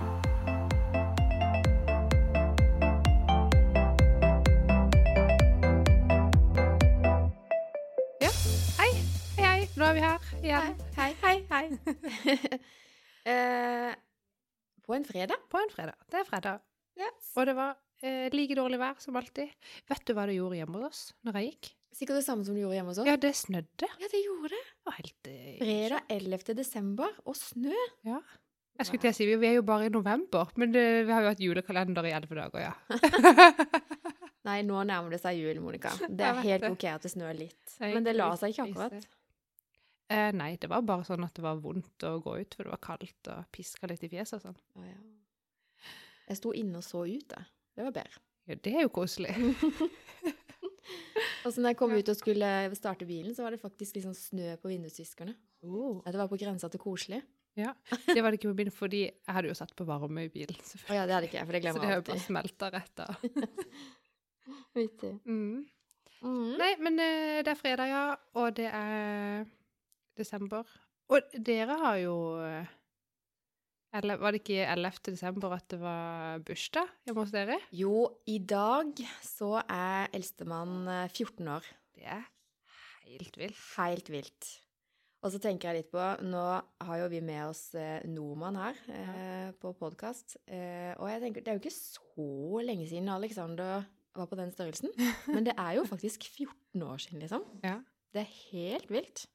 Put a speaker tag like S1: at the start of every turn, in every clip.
S1: Ja, hei. Hei, hei. Nå er vi her igjen.
S2: Hei, hei, hei. eh, på en fredag.
S1: På en fredag. Det er fredag.
S2: Yes.
S1: Og det var eh, like dårlig vær som alltid. Vet du hva det gjorde hjemme hos oss når jeg gikk?
S2: Sikkert det samme som du gjorde hjemme hos oss.
S1: Ja, det snødde.
S2: Ja, det gjorde det.
S1: Det var helt eh,
S2: Fredag 11. desember, og snø.
S1: Ja. Jeg skulle til å si, vi er jo bare i november, men det, vi har jo hatt julekalender i elleve dager, ja.
S2: Nei, nå nærmer det seg jul, Monica. Det er helt ok at det snør litt. Men det la seg ikke akkurat.
S1: Eh, nei, det var bare sånn at det var vondt å gå ut, for det var kaldt og piska litt i fjeset og sånn.
S2: Oh, ja. Jeg sto inne og så ut, det. Det var bedre.
S1: Ja, det er jo koselig.
S2: Og så når jeg kom ut og skulle starte bilen, så var det faktisk sånn snø på vindusviskerne.
S1: Oh.
S2: Det var på grensa til koselig.
S1: Ja, det var det ikke med bilen, fordi jeg hadde jo satt på varme i bilen,
S2: Å
S1: Oh,
S2: ja, det hadde ikke jeg, for det glemmer jeg alltid.
S1: Så det har jo bare smelta rett av.
S2: Vittig.
S1: Mm.
S2: Mm.
S1: Nei, men eh, det er fredag, ja, og det er desember. Og dere har jo eh, Eller var det ikke 11. desember at det var bursdag hjemme hos dere?
S2: Jo, i dag så er eldstemann eh, 14 år.
S1: Det er helt vilt.
S2: Helt vilt. Og så tenker jeg litt på Nå har jo vi med oss eh, nordmann her eh, på podkast. Eh, og jeg tenker det er jo ikke så lenge siden Alexander var på den størrelsen. Men det er jo faktisk 14 år siden, liksom.
S1: Ja.
S2: Det er helt vilt.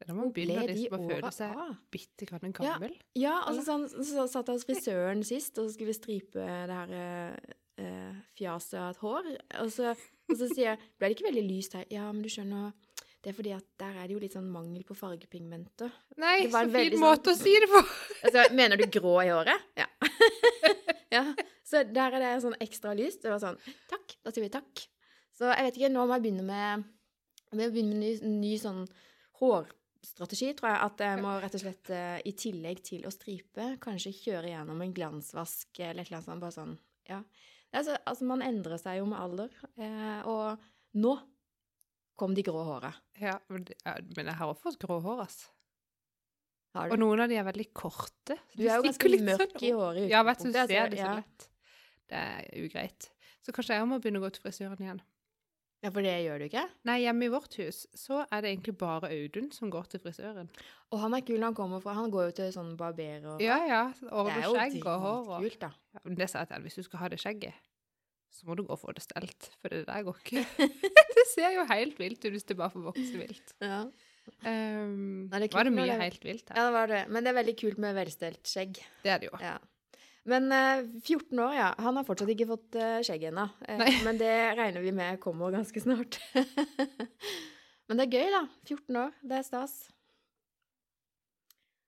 S1: Det når man begynner liksom å føle seg bitte grann
S2: en
S1: gammel.
S2: Ja, altså sånn, så satt jeg hos frisøren sist, og så skulle vi stripe det her eh, eh, fjaset av et hår. Og så, og så sier jeg Ble det ikke veldig lyst her? Ja, men du skjønner Det er fordi at der er det jo litt sånn mangel på fargepigmenter.
S1: Nei, så fin måte å
S2: sånn-
S1: si det på!
S2: Altså, mener du grå i håret? Ja. ja. Så der er det sånn ekstra lyst. Det var sånn Takk. Da sier vi takk. Så jeg vet ikke, nå må jeg begynne med jeg begynne med ny, ny sånn hårstrategi, tror jeg. At jeg må rett og slett, eh, i tillegg til å stripe, kanskje kjøre gjennom en glansvask eller et eller annet sånt. Bare sånn, ja. Det er altså, man endrer seg jo med alder. Eh, og nå kom de grå håra.
S1: Ja, men, det- ja, jeg har også fått grå hår, ass. Og noen av de er veldig korte.
S2: Du er jo ganske mørk
S1: sånn
S2: i håret
S1: Ja, vet du,
S2: du
S1: ser
S2: altså,
S1: det så
S2: ja.
S1: lett. Det er ugreit. Så kanskje jeg må begynne å gå til frisøren igjen.
S2: Ja, for det gjør du ikke?
S1: Nei, hjemme i vårt hus så er det egentlig bare Audun som går til frisøren.
S2: Og han er kul han kommer fra Han går jo til sånn barber og
S1: Ja, ja.
S2: Det
S1: Ordne
S2: er
S1: skjegg og hår. Og.
S2: dritkult, da.
S1: Ja, men det sa jeg til han, hvis du skal ha det skjegget, så må du gå og få det stelt, for det der går ikke. det ser jo helt vilt ut hvis det bare får vokse vilt.
S2: Ja.
S1: Um,
S2: Nei, det
S1: var det mye
S2: det-
S1: helt vilt her?
S2: ja, det var det. Men det er veldig kult med velstelt skjegg.
S1: Det er det jo.
S2: Ja. Men uh, 14 år, ja. Han har fortsatt ikke fått uh, skjegg ennå.
S1: Uh,
S2: men det regner vi med kommer ganske snart. men det er gøy, da. 14 år. Det er stas.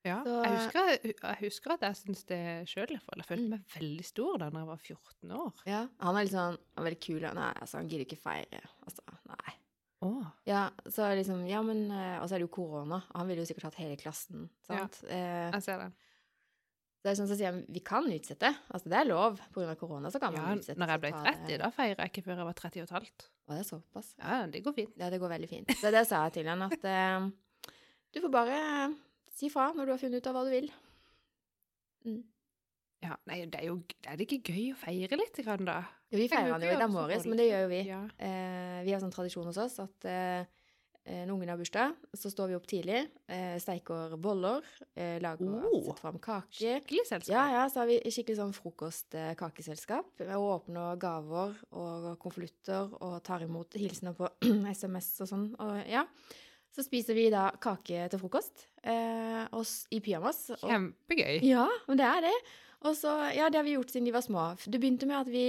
S1: Ja,
S2: Så-
S1: jeg, husker, jeg husker at jeg syntes det sjøl. Jeg følte
S2: Mm.
S1: meg veldig stor da jeg var 14 år.
S2: Ja. Han er litt sånn han er veldig kul. Han, er, altså, han gidder ikke feire. Altså, nei.
S1: Åh.
S2: Ja, så liksom Ja, men eh, Og så er det jo korona. Han ville jo sikkert hatt hele klassen, sant? Ja,
S1: Jeg ser det.
S2: det er sånn som sier vi kan utsette. Altså, det er lov. Av korona så kan
S1: Ja,
S2: man utsette.
S1: når jeg ble
S2: så ta det-
S1: 30, da feirer jeg ikke før jeg var 30 og et halvt.
S2: Å, det er såpass.
S1: Ja, det går fint.
S2: Ja, det går veldig fint. Så det sa jeg til han, at uh, du får bare eh, si fra når du har funnet ut av hva du vil. Mm.
S1: Ja, nei, det er jo er det ikke gøy å feire litt, grann, da?
S2: Jo, vi feirer
S1: jo
S2: jo i dag morges, men det gjør jo vi.
S1: Ja.
S2: Eh, vi har sånn tradisjon hos oss at eh, eh, når ungen har bursdag, så står vi opp tidlig, eh, steiker boller, eh, lager
S1: Oh.
S2: setter fram kake.
S1: Skikkelig selskap.
S2: Ja, ja, så har vi skikkelig sånn frokost-kakeselskap. Og åpner gaver og konvolutter og tar imot hilsener på SMS og sånn. Og ja. Så spiser vi da kake til frokost eh, i pyjamas. Og,
S1: Kjempegøy.
S2: ja, men det er det. Og så, ja, det har vi gjort siden de var små. Det begynte med at vi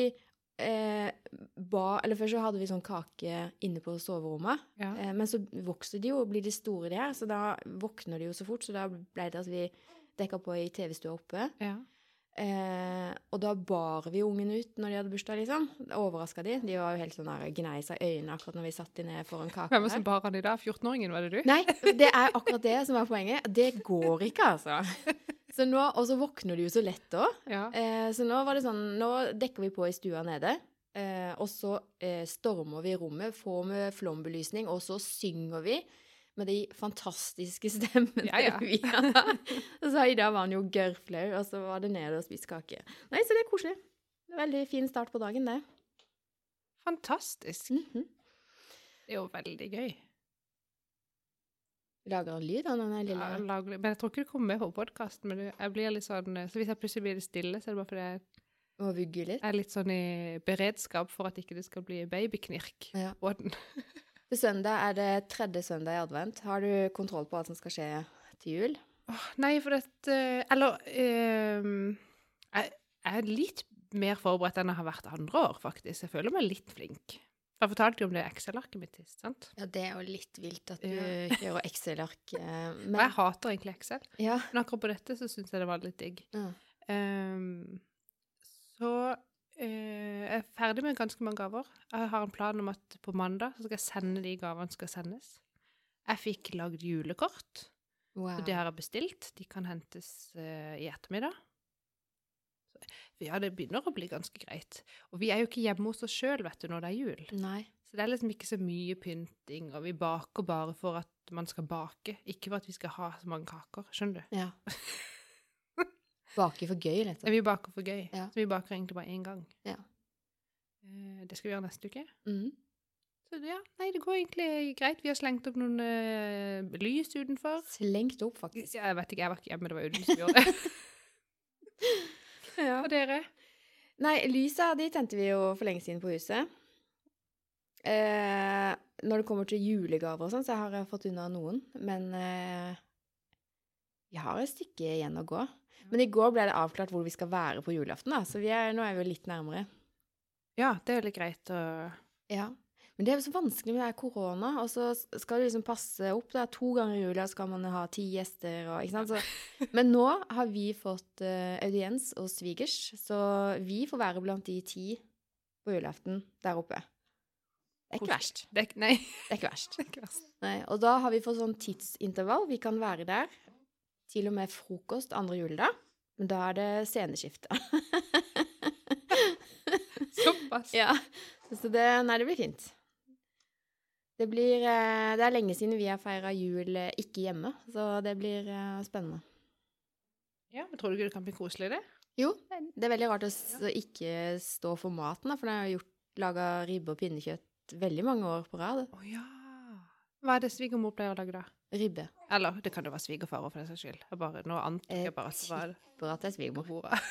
S2: eh, ba Eller først så hadde vi sånn kake inne på soverommet.
S1: Ja.
S2: Eh, men så vokser de jo og blir de store, de her, så da våkner de jo så fort. Så da ble det at vi dekka på i TV-stua oppe.
S1: Ja.
S2: Eh, og da bar vi ungen ut når de hadde bursdag, liksom. Overraska de. De var jo helt sånn gnei seg øynene akkurat når vi satt de ned foran kaka.
S1: Hvem var som bar han i dag? 14-åringen, var det du?
S2: Nei, det er akkurat det som er poenget. Det går ikke, altså. Så nå, Og så våkner de jo så lett òg.
S1: Ja.
S2: Eh, så nå var det sånn Nå dekker vi på i stua nede. Eh, og så eh, stormer vi rommet, får med flombelysning, og så synger vi med de fantastiske stemmene
S1: Ja, ja.
S2: vi har. Så i dag var han jo gørrflau, og så var det ned og spise kake. Nei, så det er koselig. Det Veldig fin start på dagen, det.
S1: Fantastisk.
S2: Mhm.
S1: Det er jo veldig gøy.
S2: Lager han lyd, han den lille
S1: Ja, lager, Men jeg tror ikke det kommer med på podkasten. Men jeg blir litt sånn Så hvis jeg plutselig blir stille, så er det bare fordi jeg
S2: Må vugge litt.
S1: er litt sånn i beredskap for at ikke det skal bli babyknirk
S2: Ja.
S1: på den.
S2: Til søndag er det tredje søndag i advent. Har du kontroll på hva som skal skje til jul?
S1: Oh, nei, for dette Eller ehm, jeg, er litt mer forberedt enn jeg har vært andre år, faktisk. Jeg føler meg litt flink. Jeg fortalte jo om det Excel-arket mitt sist, sant?
S2: Ja, det er jo litt vilt at du
S1: Ja.
S2: kjører Excel-ark. Men...
S1: Og jeg hater egentlig Excel,
S2: ja.
S1: men akkurat på dette så syns jeg det var litt digg.
S2: ja.
S1: Um, så eh, jeg er ferdig med ganske mange gaver. Jeg har en plan om at på mandag så skal jeg sende de gavene som skal sendes. Jeg fikk lagd julekort,
S2: Wow.
S1: så det har jeg bestilt. De kan hentes uh, i ettermiddag. Så, ja, det begynner å bli ganske greit. Og vi er jo ikke hjemme hos oss sjøl, vet du, når det er jul.
S2: Nei.
S1: Så det er liksom ikke så mye pynting, og vi baker bare for at man skal bake, ikke for at vi skal ha så mange kaker. Skjønner du?
S2: Ja. Bake for gøy, liksom.
S1: Vi baker for gøy.
S2: Ja.
S1: Så vi baker egentlig bare én gang.
S2: Ja.
S1: Eh, Det skal vi gjøre neste uke.
S2: Mm.
S1: Så ja, nei, det går egentlig greit. Vi har slengt opp noen uh, lys utenfor.
S2: Slengt opp, faktisk.
S1: Ja, Jeg vet ikke, jeg var ikke hjemme, det var Audun som gjorde det.
S2: Ja.
S1: Og dere?
S2: Nei, lysa de tente vi jo for lenge siden på huset. Eh, når det kommer til julegaver og sånn, så har jeg fått unna noen. Men eh, vi har et stykke igjen å gå. Men i går ble det avklart hvor vi skal være på julaften, da. Så vi er, nå er vi jo litt nærmere.
S1: Ja, det er veldig greit å
S2: Ja. Men det er jo så vanskelig med det her korona, og så skal du liksom passe opp. Det er to ganger i jula skal man ha ti gjester og Ikke sant. Så, men nå har vi fått uh, audiens hos svigers, så vi får være blant de ti på julaften der oppe. Det er ikke verst.
S1: det er, Nei,
S2: Det er ikke verst.
S1: det er ikke verst.
S2: Nei, og da har vi fått sånn tidsintervall. Vi kan være der til og med frokost andre juledag. Men da er det sceneskifte.
S1: Såpass.
S2: Ja, så det, nei, det blir fint. Det blir eh, Det er lenge siden vi har feira jul eh, ikke hjemme, så det blir eh, spennende.
S1: Ja, men Tror du ikke det kan bli koselig, det?
S2: Jo, det er veldig rart å ikke stå for maten, for jeg har gjort laga ribbe og pinnekjøtt veldig mange år på rad.
S1: Oh, ja. Hva er det svigermor pleier å lage, da?
S2: Ribbe.
S1: Eller det kan jo være svigerfar for den saks skyld. Jeg bare, nå antok
S2: Eh,
S1: jeg bare at det var
S2: Bare at det er svigermor.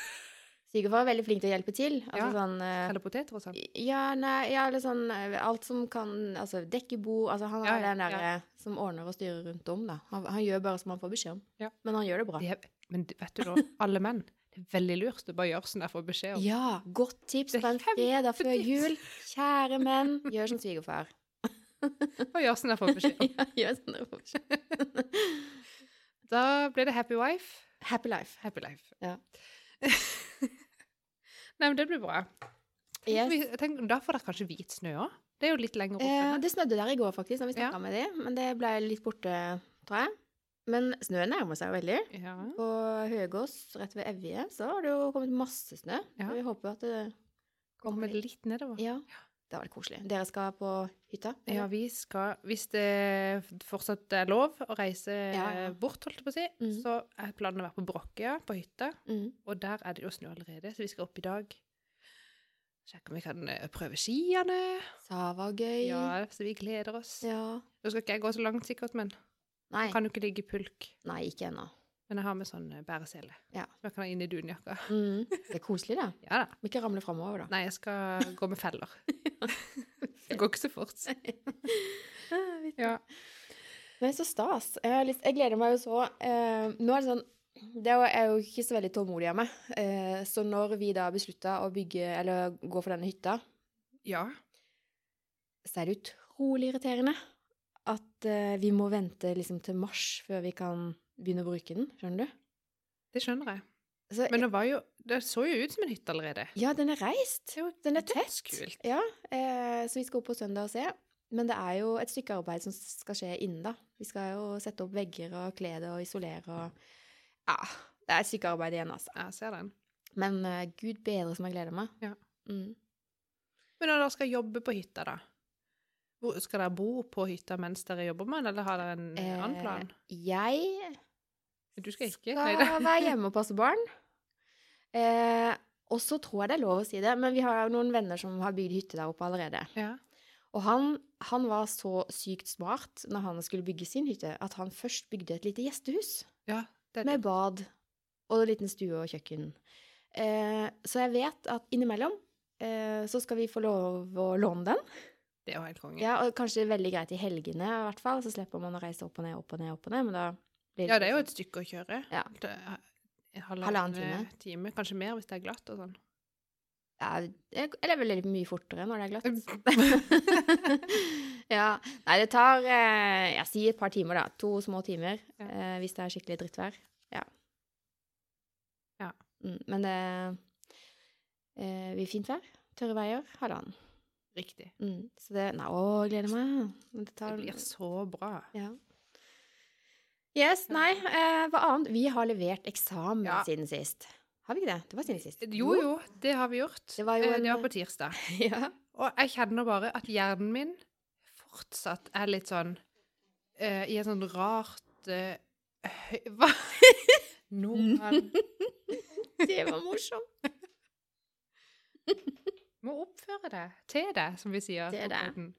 S2: Svigerfar er veldig flink til å hjelpe til. Altså
S1: Ja.
S2: sånn uh,
S1: Eller poteter og sånn.
S2: Ja, nei, ja, eller sånn eh, Alt som kan Altså dekke bord Altså han er
S1: ja,
S2: den derre som ordner og styrer rundt om, da. Han, han gjør bare som han får beskjed om.
S1: Ja.
S2: Men han gjør det bra.
S1: Det men vet du nå, alle menn, det er veldig lurt å bare gjøre sånn jeg får beskjed om.
S2: Ja, godt tips på en fredag før jul. Kjære menn, gjør som svigerfar.
S1: Bare gjør som jeg får beskjed om.
S2: ja, gjør dere får beskjed.
S1: Da blir det happy wife,
S2: Happy life.
S1: happy life.
S2: Ja.
S1: Nei, men det blir bra.
S2: Yes.
S1: Vi- jeg da får dere kanskje hvit snø òg? Det er jo litt lenger oppe.
S2: Eh, det snødde der i går, faktisk, når vi
S1: Ja.
S2: med dem. Men det ble litt borte, tror jeg. Men snøen nærmer seg jo veldig.
S1: Ja.
S2: På Høgås, rett ved Evje, så har det jo kommet masse snø.
S1: Ja.
S2: Så vi håper at det
S1: Kommer litt nedover.
S2: Ja. Det var vært koselig. Dere skal på hytta? eller?
S1: Ja, vi skal Hvis det fortsatt er lov å reise
S2: Ja, ja.
S1: bort, holdt jeg på å si,
S2: Mhm.
S1: så er planen å være på Brokkøya, på hytta.
S2: Mm.
S1: Og der er det jo snø allerede, så vi skal opp i dag. Sjekke om vi kan eh, prøve skiene.
S2: Savagøy.
S1: Ja, så vi gleder oss.
S2: ja.
S1: Nå skal ikke jeg gå så langt, sikkert, men
S2: Nei.
S1: kan jo ikke ligge i pulk.
S2: Nei, ikke ennå.
S1: Men jeg har med sånn eh, bæresele.
S2: Ja.
S1: Som jeg kan ha inn i dunjakka.
S2: Mm. Det er koselig, da.
S1: Ja da.
S2: Må ikke ramle framover, da.
S1: Nei, jeg skal gå med feller. det går ikke så fort. Ja.
S2: Nei, så stas. Jeg, gleder meg jo så. Eh, nå er det sånn Det er jo- ikke så veldig tålmodig av meg. Eh, så når vi da beslutta å bygge, eller gå for denne hytta,
S1: ja.
S2: så er det utrolig irriterende at vi må vente liksom til mars før vi kan begynne å bruke den. Skjønner du?
S1: Det skjønner jeg.
S2: Altså,
S1: Men det, var jo, det så jo ut som en hytte allerede.
S2: ja, den er reist.
S1: Jo
S2: Den er tett.
S1: Kult.
S2: Ja, eh, så vi skal opp på søndag og se. Men det er jo et stykke arbeid som skal skje innen, da. Vi skal jo sette opp vegger og kle det og isolere og Ja, det er et stykke arbeid igjen, altså.
S1: Jeg ser den.
S2: Men uh, gud bedre som jeg gleder meg.
S1: Ja.
S2: Mm.
S1: Men når dere skal jobbe på hytta, da? Skal dere bo på hytta mens dere jobber med den, eller har dere en eh, annen plan?
S2: Jeg
S1: Du skal ikke?
S2: skal være hjemme og passe barn. Eh, og så tror jeg det er lov å si det, men vi har noen venner som har bygd hytte der oppe allerede.
S1: Ja.
S2: Og han, han var så sykt smart når han skulle bygge sin hytte, at han først bygde et lite gjestehus
S1: ja, det det.
S2: med bad og en liten stue og kjøkken. Eh, så jeg vet at innimellom eh, så skal vi få lov å låne den.
S1: Det er jo helt konge.
S2: Ja, og kanskje veldig greit i helgene i hvert fall, så slipper man å reise opp og ned, opp og ned, opp og ned, men da blir
S1: Ja, det er jo et stykke å kjøre.
S2: Ja.
S1: En
S2: Halvannen
S1: halvannen
S2: time.
S1: time. Kanskje mer hvis det er glatt og sånn.
S2: Ja, det- eller vel litt mye fortere når det er glatt. ja. Nei, det tar eh, Jeg sier et par timer, da. To små timer.
S1: Ja.
S2: Eh, hvis det er skikkelig drittvær. Ja.
S1: Ja.
S2: Mm, men det eh, blir fint vær. Tørre veier. Halvannen.
S1: Riktig.
S2: Mm, så det Nei, å, jeg gleder meg. Det
S1: Det blir så bra.
S2: Ja. Yes, nei, eh, hva annet? Vi har levert eksamen
S1: Ja.
S2: siden sist. Har vi ikke det? Det var siden sist.
S1: Jo, jo, det har vi gjort.
S2: Det var
S1: Eh,
S2: en-
S1: det var på tirsdag.
S2: ja.
S1: Og jeg kjenner bare at hjernen min fortsatt er litt sånn eh, I et sånn rart eh, høy... Hva? Nordmann
S2: Det var morsomt.
S1: Må oppføre deg til det, som vi sier.
S2: Til
S1: på
S2: det.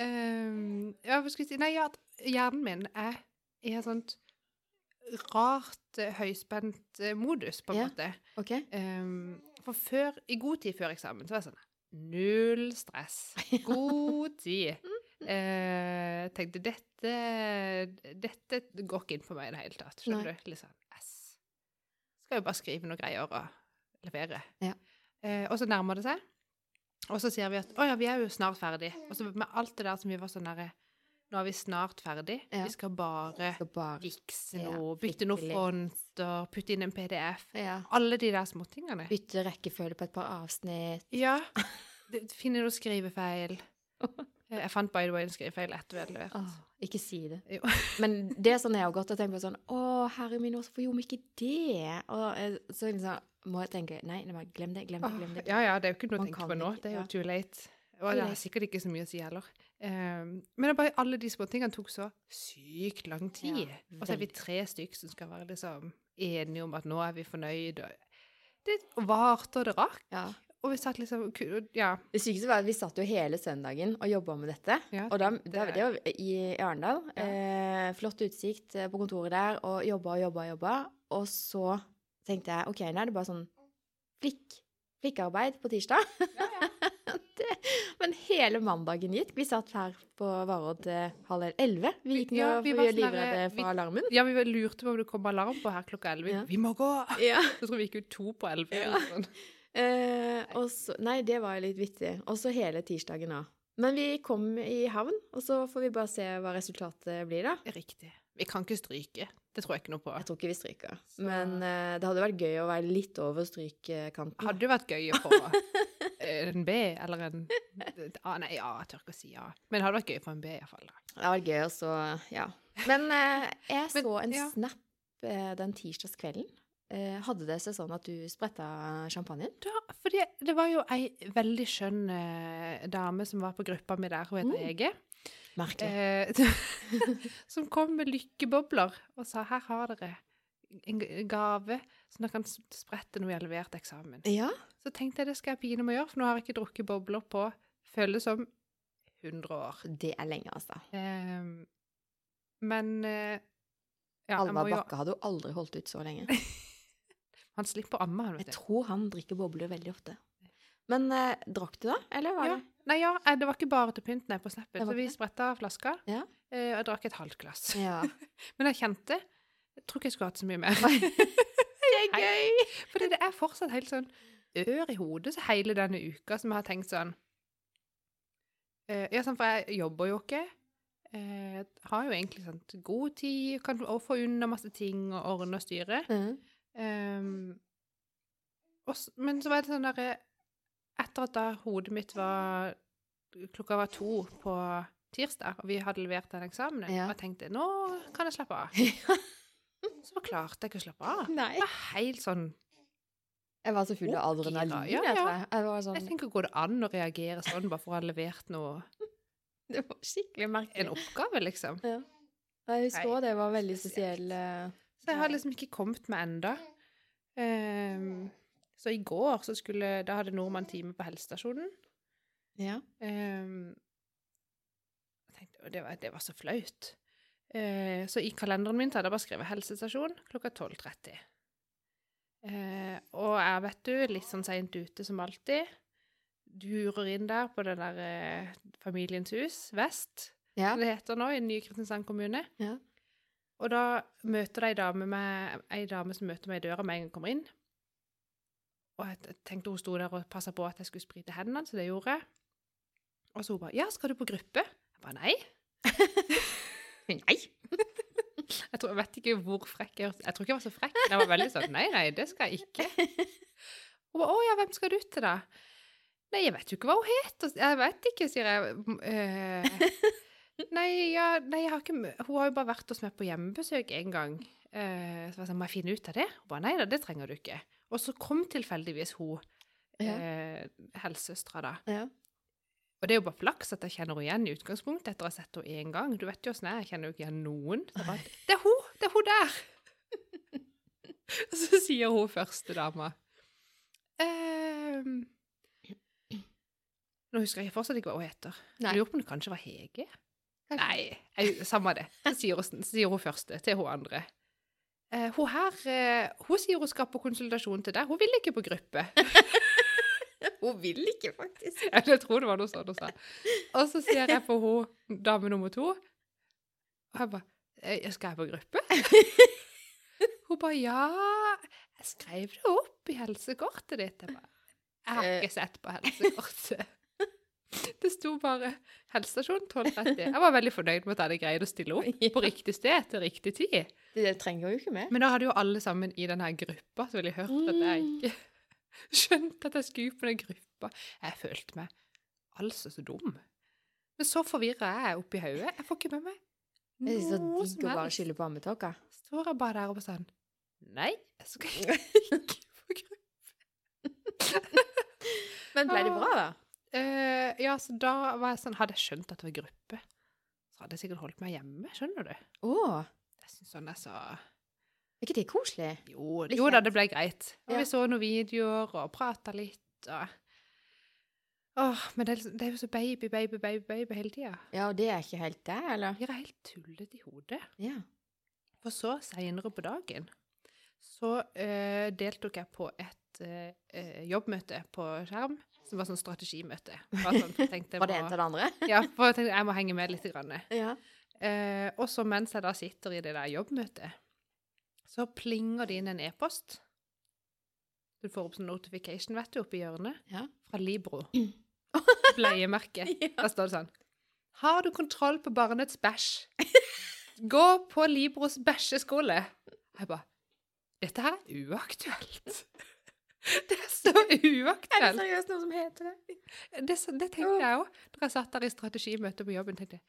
S1: Ehm, ja, hva skal jeg si Nei, ja, hjernen min er i et sånt rart eh, høyspent eh, modus, på en
S2: Ja.
S1: måte.
S2: OK.
S1: Um, for før, i god tid før eksamen, så var jeg sånn Null stress. God tid. Eh, tenkte dette Dette går ikke inn for meg i det hele tatt. Skjønner du? Litt sånn S. Skal jo bare skrive noe greier og levere.
S2: Ja.
S1: Eh, og så nærmer det seg, og så sier vi at å ja, vi er jo snart ferdig. Og så med alt det der som vi var sånn derre Nå er vi snart ferdig.
S2: Ja.
S1: Vi skal bare
S2: Skal bare
S1: fikse
S2: Ja,
S1: noe, bytte noen
S2: fikse
S1: og putte inn en PDF.
S2: ja.
S1: Alle de der småtingene.
S2: bytte rekkefølge på et par avsnitt.
S1: Ja. Finner noe skrivefeil. Eh, Jeg fant by the way en skrivefeil etter vi hadde levert.
S2: Åh, ikke si det.
S1: Jo.
S2: Men det er sånn jeg har gått og tenkt på sånn Å, herre min, hvorfor gjorde vi ikke det? Og eh, så liksom må jeg tenke Nei, glem det, glem det, glem det.
S1: Ja, ja, det er jo ikke noe å tenke på nå. Det er jo
S2: ja.
S1: too late. Og
S2: Too
S1: det har sikkert ikke så mye å si heller. Um, men det er bare alle de småtingene tok så sykt lang tid.
S2: Ja,
S1: og så er vi tre stykker som skal være liksom enige om at nå er vi fornøyd. Og det varte og det rakk.
S2: Ja.
S1: Og vi satt liksom Ja.
S2: Det sykeste var at vi satt jo hele søndagen og jobba med dette.
S1: ja
S2: Og da,
S1: det-
S2: det, det var i Arendal.
S1: Ja.
S2: Eh, flott utsikt eh, på kontoret der, og jobba og jobba og jobba. Og så tenkte jeg OK, nå er det bare sånn flikk, flikkarbeid på tirsdag. det, men hele mandagen gikk. Vi satt her på Varodd halv elleve. Vi gikk
S1: Ja,
S2: nå,
S1: vi
S2: for
S1: var
S2: vi er
S1: sånn
S2: livredde
S1: vi-
S2: for alarmen.
S1: Ja, vi lurte på om det kom alarm på her klokka elleve.
S2: Ja.
S1: Vi må gå!
S2: Ja.
S1: Jeg tror vi gikk ut to på elleve.
S2: Ja.
S1: sånn.
S2: Eh, og så, nei, det var litt vittig. Og så hele tirsdagen òg. Men vi kom i havn, og så får vi bare se hva resultatet blir, da.
S1: Riktig. Vi kan ikke stryke. Det tror jeg ikke noe på.
S2: Jeg tror ikke vi stryker.
S1: Så-
S2: Men uh, det hadde vært gøy å være litt over strykekanten.
S1: Hadde jo vært gøy å få eh, en B, eller en ah, Nei, ja, jeg tør ikke å si ja. Men det hadde vært gøy å få en B, iallfall.
S2: Det hadde vært gøy, og så Ja. Men uh, jeg
S1: Men,
S2: så en
S1: ja.
S2: snap uh, den tirsdagskvelden. Hadde det seg sånn at du spretta champagnen?
S1: Ja, fordi det var jo ei veldig skjønn dame som var på gruppa mi der, hun heter
S2: Mm.
S1: Ege,
S2: Merkelig.
S1: eh, som kom med lykkebobler og sa her har dere en gave som dere kan sprette når vi har levert eksamen.
S2: ja.
S1: Så tenkte jeg det skal jeg pine meg å gjøre, for nå har jeg ikke drukket bobler på føles som 100 år.
S2: Det er lenge, altså.
S1: Ehm, men eh, ja, jeg
S2: Alvar Bakke hadde jo aldri holdt ut så lenge.
S1: Han slipper å amme, han,
S2: Jeg
S1: vet du.
S2: tror han drikker bobler veldig ofte. Men eh, drakk du, da? Eller var
S1: Ja.
S2: det
S1: Nei, ja, eh, det var ikke bare til pynt, nei, på snappen. Så vi spretta flaska,
S2: Ja.
S1: eh, og jeg drakk et halvt glass.
S2: Ja.
S1: Men jeg kjente Jeg tror ikke jeg skulle hatt så mye mer.
S2: Det er gøy!
S1: Fordi det er fortsatt helt sånn ør i hodet så hele denne uka som jeg har tenkt sånn eh, Ja, sånn, for jeg jobber jo ikke. Eh, har jo egentlig sånn god tid, kan få unna masse ting og ordne og styre.
S2: Mm.
S1: Ehm, også, men så var det sånn derre Etter at da hodet mitt var Klokka var to på tirsdag, og vi hadde levert den eksamen,
S2: Ja.
S1: og jeg tenkte nå kan jeg slappe av. Så klarte jeg ikke å slappe av.
S2: Nei.
S1: Det var helt sånn
S2: Jeg var så full av adrenalin.
S1: ja, ja.
S2: jeg. Sånn
S1: Jeg tenker, går det an å reagere sånn bare for å ha levert noe
S2: Det var skikkelig merkelig.
S1: En oppgave, liksom.
S2: Ja. Jeg husker òg det var veldig spesiell eh,
S1: Så jeg har liksom ikke kommet meg enda. Ehm, så i går så skulle Da hadde nordmann time på helsestasjonen.
S2: Ja.
S1: Um, tenkte, det, var, det var så flaut. Uh, så i kalenderen min hadde jeg bare skrevet helsestasjon klokka 12.30. Uh, og jeg, vet du, litt sånn seint ute som alltid. Durer inn der på det der uh, Familiens hus vest,
S2: Ja.
S1: som det heter nå, i nye Kristiansand kommune.
S2: Ja.
S1: Og da møter det ei dame, med, ei dame som møter meg i døra med en gang jeg kommer inn. Og jeg tenkte hun sto der og passa på at jeg skulle sprite hendene, så det gjorde jeg. Og så hun bare 'Ja, skal du på gruppe?' Jeg bare 'Nei'.
S2: Nei.
S1: Jeg, tror, jeg vet ikke hvor frekk jeg Jeg tror ikke jeg var så frekk. Jeg var veldig sånn 'Nei, nei, det skal jeg ikke'. Hun bare 'Å ja, hvem skal du til, da?' Nei, jeg vet jo ikke hva hun het. Jeg vet ikke, sier jeg. «Eh, Nei, ja, nei, jeg har ikke Hun har jo bare vært hos meg på hjemmebesøk en gang. Uh, så var jeg sånn, må jeg finne ut av det? Hun bare, nei da, det trenger du ikke. Og så kom tilfeldigvis hun,
S2: Ja.
S1: eh, helsesøstra da.
S2: Ja.
S1: Og det er jo bare flaks at jeg kjenner henne igjen i utgangspunktet etter å ha sett henne én gang. Du vet jo åssen jeg er, jeg kjenner jo ikke igjen noen. Bare, det er hun! Det er hun der! Og så sier hun første dama ehm, Nå husker jeg fortsatt ikke hva hun heter.
S2: Nei.
S1: Jeg lurer på om det kanskje var Hege? Nei, jeg, samme det. Så sier hun, så sier hun første til hun andre. Eh, hun her eh, Hun sier hun skal på konsultasjon til deg. Hun vil ikke på gruppe.
S2: Hun vil ikke, faktisk.
S1: Jeg tror det var noe sånt hun sa. Og så sier jeg på hun dame nummer to, og jeg bare «Eh, Skal jeg på gruppe? Hun bare Ja, jeg skrev det opp i helsekortet ditt. Jeg bare Jeg har ikke sett på helsekortet. Det sto bare helsestasjon 1230. Jeg var veldig fornøyd med at jeg hadde greid å stille opp på riktig sted til riktig tid.
S2: Det, det trenger jo ikke med.
S1: Men da hadde jo alle sammen i denne gruppa så ville jeg hørt at jeg ikke skjønte at jeg skulle på den gruppa. Jeg følte meg altså så dum. Men så forvirra jeg oppi hodet. Jeg får ikke med meg
S2: Det er så
S1: noe
S2: digg
S1: som
S2: å bare
S1: helst.
S2: skylde på ammetåka.
S1: Står jeg bare der og bare sånn Nei, jeg skal ikke på gruppe.
S2: Men ble det bra, da?
S1: Eh, ja, så da var jeg sånn Hadde jeg skjønt at det var gruppe, så hadde jeg sikkert holdt meg hjemme. Skjønner du?
S2: Oh.
S1: Jeg syns sånn er så
S2: er ikke det koselig?
S1: Jo, jo da, det ble greit.
S2: Ja.
S1: vi så noen videoer og prata litt og Åh, men det liksom- det er jo så baby, baby, baby, baby hele tida.
S2: Ja, og det er ikke helt det, eller?
S1: Blir er helt tullete i hodet.
S2: Ja.
S1: For så, seinere på dagen, så uh, deltok jeg på et eh, jobbmøte på skjerm, som var sånn strategimøte. Bare sånn, tenkte,
S2: Var det en til det andre?
S1: Ja, for jeg tenkte jeg må henge med litt. Grann.
S2: Ja.
S1: Eh, og så mens jeg da sitter i det der jobbmøtet, så plinger det inn en e-post. Du får opp sånn notification, vet du, oppi hjørnet,
S2: Ja.
S1: fra Libro. Bleiemerke.
S2: Ja.
S1: Der står det sånn Har du kontroll på barnets bæsj? Gå på Libros bæsjeskole. Jeg bare Dette her er uaktuelt. Det er så
S2: Er det seriøst noe som heter det?
S1: Det, det tenkte jeg òg da jeg satt der i strategimøte på jobben. tenkte jeg,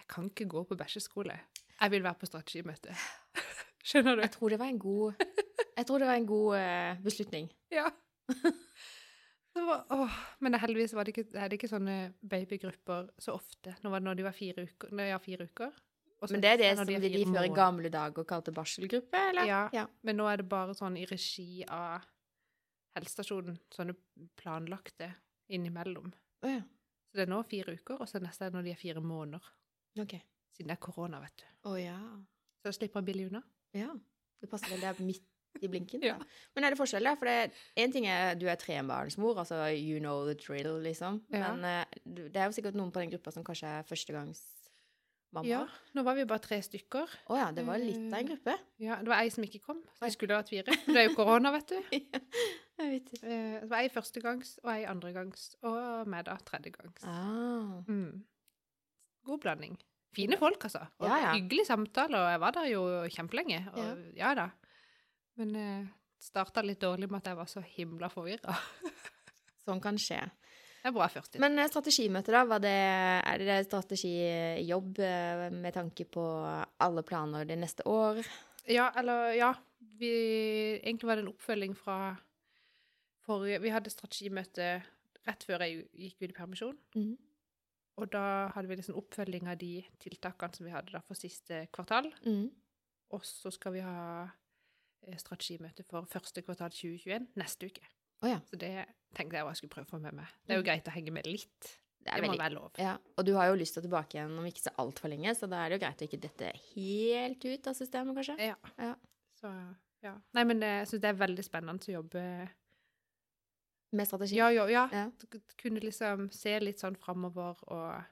S1: Jeg kan ikke gå på bæsjeskole. Jeg vil være på strategimøte. Skjønner du?
S2: Jeg tror det var en god Jeg tror det var en god eh, beslutning.
S1: Ja. Det var, åh, men heldigvis var det ikke, er det ikke sånne babygrupper så ofte. Nå var det når de var fire uker. Når jeg var fire uker. Og så
S2: Men det er det som de,
S1: de,
S2: før i gamle dager kalte barselgruppe, eller?
S1: Ja.
S2: ja.
S1: Men nå er det bare sånn i regi av helsestasjonen. Sånne planlagte innimellom.
S2: Oh, ja.
S1: Så det er nå fire uker, og så neste er når de er fire måneder.
S2: Ok.
S1: Siden det er korona, vet du.
S2: Å ja.
S1: Så slipper jeg billig unna.
S2: Ja. Det passer vel Det er midt i blinken.
S1: Ja.
S2: Men er det forskjell, da? For én ting er du er trebarnsmor, altså you know the drill, liksom. Men eh, det er jo sikkert noen på den gruppa som kanskje er førstegangsmamma.
S1: Ja, nå var vi bare tre stykker.
S2: Å ja, det var litt av en gruppe.
S1: Ja, Det var ei som ikke kom, så
S2: vi
S1: det skulle vært fire. Det er jo korona, vet du.
S2: Jeg vet ikke.
S1: Eh, Det var ei førstegangs og ei andregangs, og meg da tredjegangs.
S2: Ah.
S1: Mm. God blanding. Fine folk, altså. Og
S2: Ja, ja.
S1: hyggelig samtale, og jeg var der jo kjempelenge. Og, ja. da. Men eh, starta litt dårlig med at jeg var så himla forvirra.
S2: Sånn kan skje.
S1: Det er bra først.
S2: Men eh, strategimøte, da? Var det, er det strategijobb eh, med tanke på alle planer det neste år?
S1: Ja, eller ja. Vi, egentlig var det en oppfølging fra forrige Vi hadde strategimøte rett før jeg gikk ut i permisjon.
S2: Mm.
S1: Og da hadde vi liksom oppfølging av de tiltakene som vi hadde da for siste kvartal.
S2: Mm.
S1: Og så skal vi ha eh, strategimøte for første kvartal 2021 neste uke.
S2: Å ja.
S1: Så det tenkte jeg også jeg skulle prøve å få med meg. Det er jo
S2: Mm.
S1: greit å henge med litt.
S2: Det
S1: Det må
S2: veldig
S1: være lov.
S2: Ja, og du har jo lyst til å tilbake igjen om ikke så altfor lenge, så da er det jo greit å ikke dette helt ut av systemet, kanskje.
S1: Ja.
S2: Ja.
S1: Så, ja. Nei, men det- jeg syns det er veldig spennende å jobbe
S2: Med strategi.
S1: Ja, ja. ja.
S2: Ja.
S1: Kunne liksom se litt sånn framover og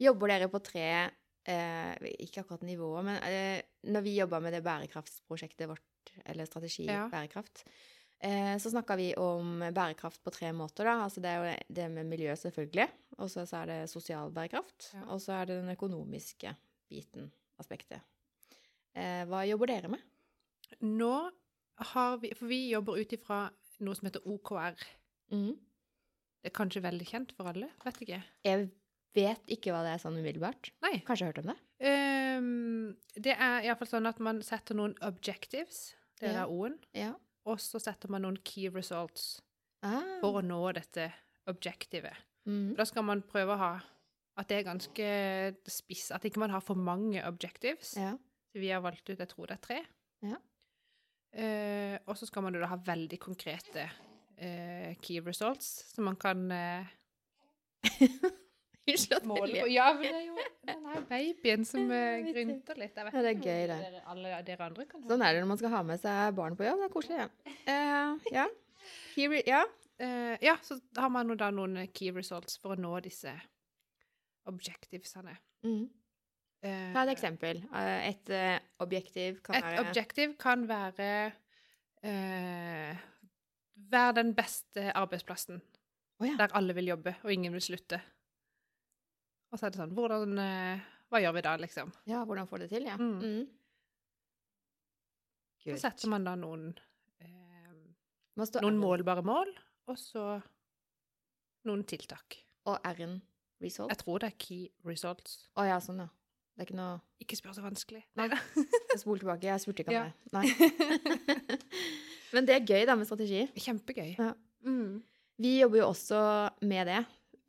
S2: Jobber dere på tre eh, Ikke akkurat nivået, men eh, når vi jobba med det bærekraftsprosjektet vårt, eller strategi bærekraft, eh, så snakka vi om bærekraft på tre måter. da. Altså det er jo det med miljø, selvfølgelig. Og så er det sosial bærekraft.
S1: Ja.
S2: Og så er det den økonomiske biten, aspektet. Eh, hva jobber dere med?
S1: Nå har vi For vi jobber ut ifra noe som heter OKR.
S2: Mm.
S1: Det er kanskje veldig kjent for alle? Vet ikke.
S2: Jeg vet ikke hva det er sånn umiddelbart.
S1: Nei.
S2: Kanskje jeg har hørt om det?
S1: Um, det er iallfall sånn at man setter noen objectives, det er
S2: Ja.
S1: O-en,
S2: Ja.
S1: Og så setter man noen key results
S2: Ah.
S1: for å nå dette objektivet.
S2: Mm.
S1: Da skal man prøve å ha at det er ganske spiss, at ikke man har for mange objectives.
S2: Ja.
S1: Så vi har valgt ut, jeg tror det er tre.
S2: Ja.
S1: Eh, og så skal man da ha veldig konkrete eh, key results, så man kan eh,
S2: Unnskyld at jeg ler.
S1: Ja, men det er jo den her babyen som eh, grynter litt. Jeg vet
S2: Ja, det er
S1: ikke om
S2: gøy, det.
S1: Dere, alle dere andre kan
S2: Sånn er det når man skal ha med seg barn på jobb. Det er koselig, det. Eh, ja. Here, ja.
S1: Eh, ja, så har man jo da noen key results for å nå disse objectivesene.
S2: Mm.
S1: Eh,
S2: Ta et eksempel. Eh, Et eh, objektiv kan
S1: Et
S2: være
S1: objektiv kan være eh, Være den beste arbeidsplassen
S2: Å ja.
S1: der alle vil jobbe, og ingen vil slutte. Og så er det sånn Hvordan eh, Hva gjør vi da, liksom?
S2: ja, hvordan får det til, ja.
S1: Mm.
S2: Mm.
S1: Så setter man da noen eh, Noen målbare mål, og så noen tiltak.
S2: Og R-en result?
S1: Jeg tror det er key results.
S2: Å ja, sånn, ja. Det er ikke noe
S1: Ikke spør så vanskelig.
S2: Nei.
S1: da.
S2: Jeg spol tilbake. Jeg spurte ikke om
S1: Ja.
S2: det. Nei. Men det er gøy, da, med strategi.
S1: Kjempegøy.
S2: Ja.
S1: Mm.
S2: Vi jobber jo også med det.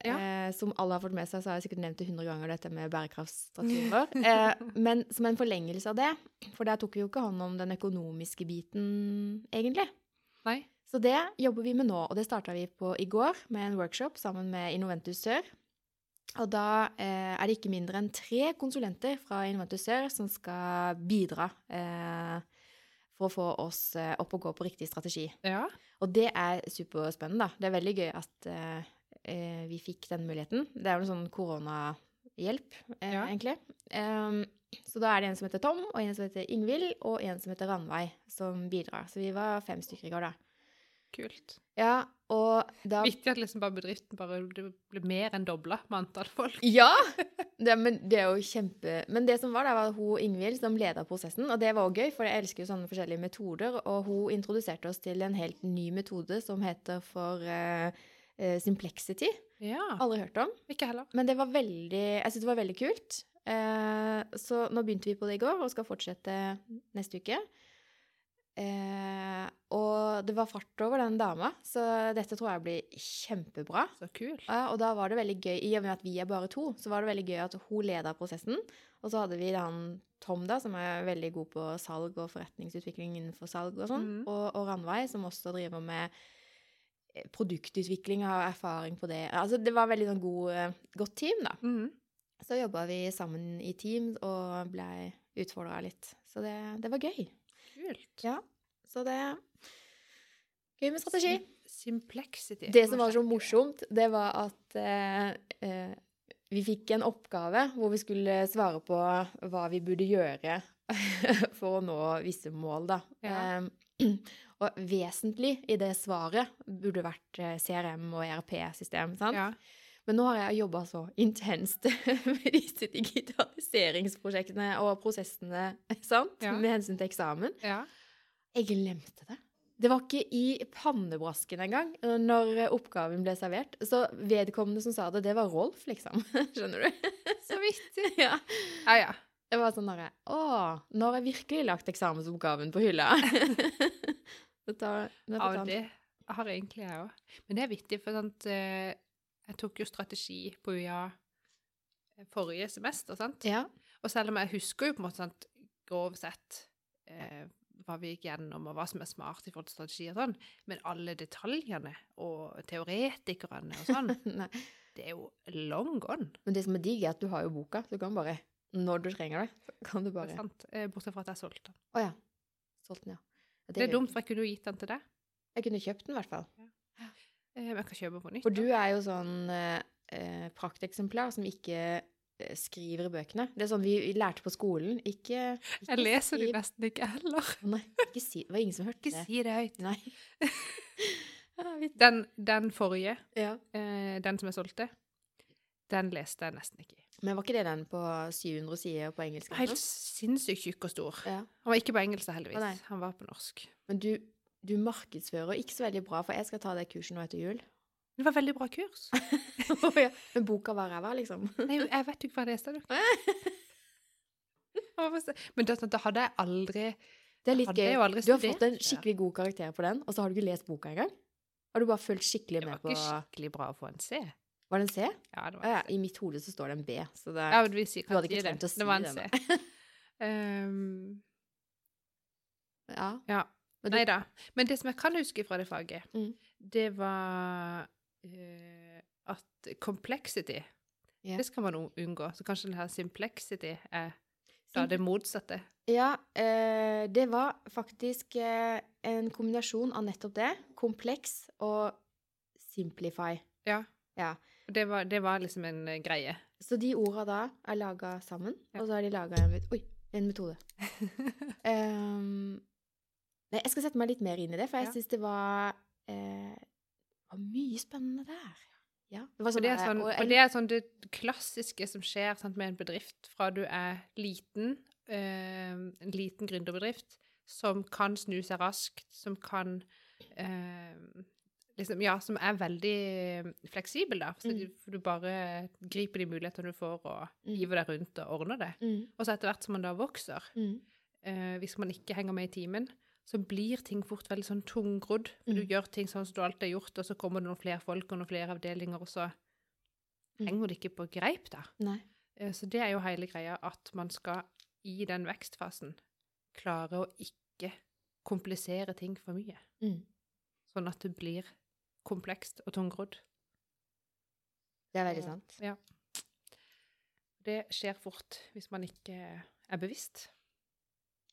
S1: Ja.
S2: Eh, som alle har fått med seg, så har jeg sikkert nevnt det 100 ganger, dette med bærekraftsstrategier vår. Eh, men som en forlengelse av det, for der tok vi jo ikke hånd om den økonomiske biten, egentlig.
S1: Nei.
S2: Så det jobber vi med nå, og det starta vi på i går med en workshop sammen med Innoventus Sør. Og da eh, er det ikke mindre enn tre konsulenter fra Innoventus Sør som skal bidra eh, for å få oss eh, opp og gå på riktig strategi.
S1: Ja.
S2: Og det er superspennende, da. Det er veldig gøy at eh, eh, vi fikk den muligheten. Det er jo en sånn koronahjelp, eh,
S1: Ja.
S2: egentlig. Um, så da er det en som heter Tom, og en som heter Ingvild, og en som heter Ranveig, som bidrar. Så vi var fem stykker i går, da.
S1: Kult.
S2: Ja, og da
S1: Vittig at liksom bare bedriften bare ble mer enn dobla med antall folk.
S2: Ja! Det, men det er jo kjempe Men det som var, da var hun Ingvild som leda prosessen, og det var òg gøy, for jeg elsker jo sånne forskjellige metoder, og hun introduserte oss til en helt ny metode som heter for eh, eh, Simplexity.
S1: Ja.
S2: Aldri hørt om.
S1: Ikke heller.
S2: Men det var veldig Jeg syns det var veldig kult. Uh, så nå begynte vi på det i går, og skal fortsette neste uke. Uh, og det var fart over den dama, så dette tror jeg blir kjempebra.
S1: Så kult.
S2: Uh, og da var det veldig gøy, i og med at vi er bare to, så var det veldig gøy at hun leda prosessen. Og så hadde vi han Tom, da, som er veldig god på salg og forretningsutvikling innenfor salg og sånn.
S1: mm.
S2: Og, og Ranveig, som også driver med produktutvikling og har erfaring på det. Altså, det var veldig sånn god, eh, godt team, da.
S1: Mm.
S2: Så jobba vi sammen i team og blei utfordra litt. Så det, det var gøy.
S1: Kult.
S2: Ja, så det Gøy med strategi.
S1: Simplexity.
S2: Det som var så morsomt, det var at eh, eh, vi fikk en oppgave hvor vi skulle svare på hva vi burde gjøre for å nå visse mål, da.
S1: Ja.
S2: Eh, og vesentlig i det svaret burde vært eh, CRM og ERP-system, sant?
S1: Ja.
S2: Men nå har jeg jobba så intenst med disse digitaliseringsprosjektene og prosessene, sant?
S1: Ja.
S2: Med hensyn til eksamen.
S1: ja.
S2: Jeg glemte det. Det var ikke i pannebrasken engang eh, når oppgaven ble servert. Så vedkommende som sa det, det var Rolf, liksom. Skjønner du?
S1: Så vittig.
S2: ja.
S1: Ja, ja.
S2: Det var sånn derre Å, nå har jeg virkelig lagt eksamensoppgaven på hylla. det tar, det
S1: Ja,
S2: tar
S1: det har egentlig jeg òg. Men det er vittig, for sant, eh, jeg tok jo strategi på UiA forrige semester, sant?
S2: Ja.
S1: Og selv om jeg husker jo på en måte sant, grovt sett eh, hva vi gikk gjennom, og hva som er smart i forhold til strategi og sånn, men alle detaljene og teoretikerne og sånn, det er jo long gone.
S2: Men det som er digg, er at du har jo boka. Så du kan bare, når du trenger det, kan du
S1: Bare.
S2: bare
S1: Sant? Eh, Bortsett fra at jeg solgte den.
S2: Å ja. Solgt den, ja. Ja,
S1: Det er dumt, for jeg kunne jo gitt den til deg.
S2: Jeg kunne kjøpt den, i hvert fall.
S1: Ja. Men jeg kan kjøpe på nytt.
S2: For du er jo sånn eh, eh, prakteksemplar som ikke eh, skriver i bøkene. Det er sånn vi, vi lærte på skolen. Ikke, ikke
S1: Jeg leser de
S2: skriv-
S1: nesten ikke heller.
S2: Nei, ikke si Det var ingen som hørte
S1: Ikke
S2: det.
S1: si det høyt.
S2: Nei.
S1: Den, den forrige,
S2: ja.
S1: eh, den som jeg solgte, den leste jeg nesten ikke.
S2: Men var ikke det den på 700 sider på engelsk?
S1: Helt sinnssykt tjukk og stor.
S2: Ja.
S1: Han var ikke på engelsk, heldigvis.
S2: nei.
S1: Han var på norsk.
S2: Men du, du markedsfører ikke så veldig bra, for jeg skal ta det kurset nå etter jul.
S1: Det var veldig bra kurs.
S2: Ja. Men boka var ræva, liksom.
S1: Nei, jeg vet jo ikke hva det er. du. Men da, da hadde jeg aldri
S2: Det er litt gøy. Du har fått en skikkelig god karakter på den, og så har du ikke lest boka engang? Har du bare fulgt skikkelig med på
S1: Det
S2: var
S1: var
S2: på
S1: ikke skikkelig bra å få en C.
S2: Var det en C?
S1: Ja, det var en C.
S2: I mitt hode så står det en B, så det
S1: Ja,
S2: Du hadde ikke trengt å si
S1: Det var en C. um,
S2: Ja.
S1: ja.
S2: Men
S1: Nei da. Men det som jeg kan huske fra det faget,
S2: Mm.
S1: det var uh, at complexity,
S2: yeah.
S1: det skal man unngå. Så kanskje den her simplexity er da det motsatte.
S2: Ja, uh, det var faktisk uh, en kombinasjon av nettopp det. Kompleks og simplify.
S1: Ja.
S2: Ja.
S1: Det var, det var liksom en eh, greie.
S2: Så de orda da er laga sammen,
S1: Ja.
S2: og så har de laga en, oi, en metode. um, nei, jeg skal sette meg litt mer inn i det, for jeg
S1: Ja.
S2: syns det var, eh, var mye spennende der. Ja. Det var
S1: og, det, sånn,
S2: og og,
S1: det er sånn det klassiske som skjer sant, med en bedrift fra du er liten, eh, en liten gründerbedrift, som kan snu seg raskt, som kan eh, liksom, Ja, som er veldig fleksibel, da. Så
S2: Mm.
S1: du, du bare griper de mulighetene du får, og
S2: Mm.
S1: hiver deg rundt og ordner det.
S2: mm,
S1: Og så etter hvert som man da vokser,
S2: mm,
S1: eh, hvis man ikke henger med i timen, så blir ting fort veldig sånn tungrodd. For du
S2: Mm.
S1: gjør ting sånn som du alltid har gjort, og så kommer det noen flere folk og noen flere avdelinger, og så
S2: Mm.
S1: henger det ikke på greip, da.
S2: Nei.
S1: Eh, Så det er jo hele greia, at man skal i den vekstfasen klare å ikke komplisere ting for mye.
S2: Mm.
S1: Sånn at det blir komplekst og tungrodd.
S2: Det er veldig sant.
S1: Ja. Det skjer fort hvis man ikke er bevisst.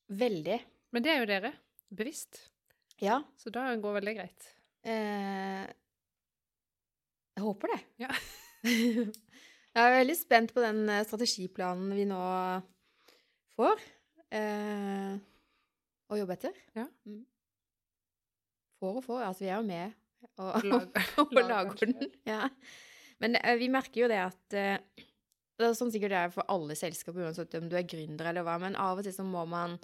S2: Veldig.
S1: Men det er jo dere. Bevisst.
S2: Ja.
S1: Så da går vel det greit.
S2: Eh, jeg håper det.
S1: Ja.
S2: jeg er veldig spent på den eh, strategiplanen vi nå får eh, å jobbe etter.
S1: Ja.
S2: Mm. Får og får. Altså, vi er jo med og,
S1: Lag-
S2: og
S1: lager
S2: lager
S1: den.
S2: Ja. Men uh, vi merker jo det at uh, Det er sånn sikkert det er for alle selskaper, uansett om du er gründer eller hva, men av og til så må man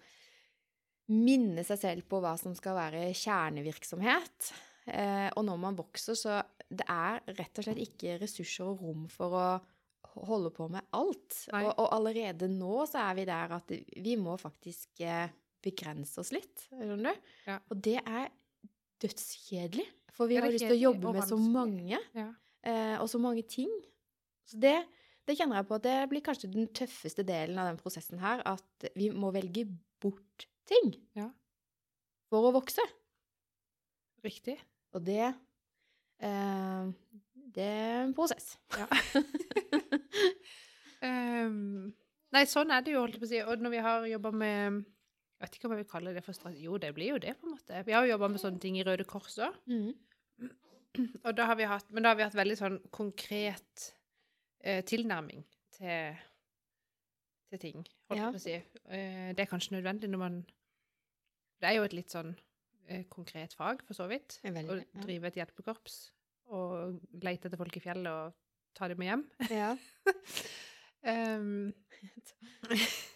S2: minne seg selv på hva som skal være kjernevirksomhet. Uh, og når man vokser, så det er rett og slett ikke ressurser og rom for å holde på med alt. Og, og allerede nå så er vi der at vi må faktisk begrense oss litt, skjønner du?
S1: Ja.
S2: Og det er dødskjedelig, for vi har lyst til å jobbe med så mange,
S1: Ja.
S2: eh, og så mange ting. Så det, det kjenner jeg på at det blir kanskje den tøffeste delen av den prosessen her, at vi må velge bort ting
S1: Ja.
S2: for å vokse.
S1: Riktig.
S2: Og det eh, Det er en prosess.
S1: Ja. um, nei, sånn er det jo, holdt jeg på å si. Og når vi har jobba med Jeg vet ikke hva vi kaller det for strategi. Jo, det blir jo det, på en måte. Vi har jo jobba med sånne ting i Røde Kors òg.
S2: Mm.
S1: Og da har vi hatt, men da har vi hatt veldig sånn konkret eh, tilnærming til, til ting, holdt
S2: Ja.
S1: på å si. Eh, det er kanskje nødvendig når man Det er jo et litt sånn eh, konkret fag, for så vidt.
S2: Veldig,
S1: Å drive et hjelpekorps og lete etter folk i fjellet og ta dem med hjem.
S2: Ja.
S1: Ehm,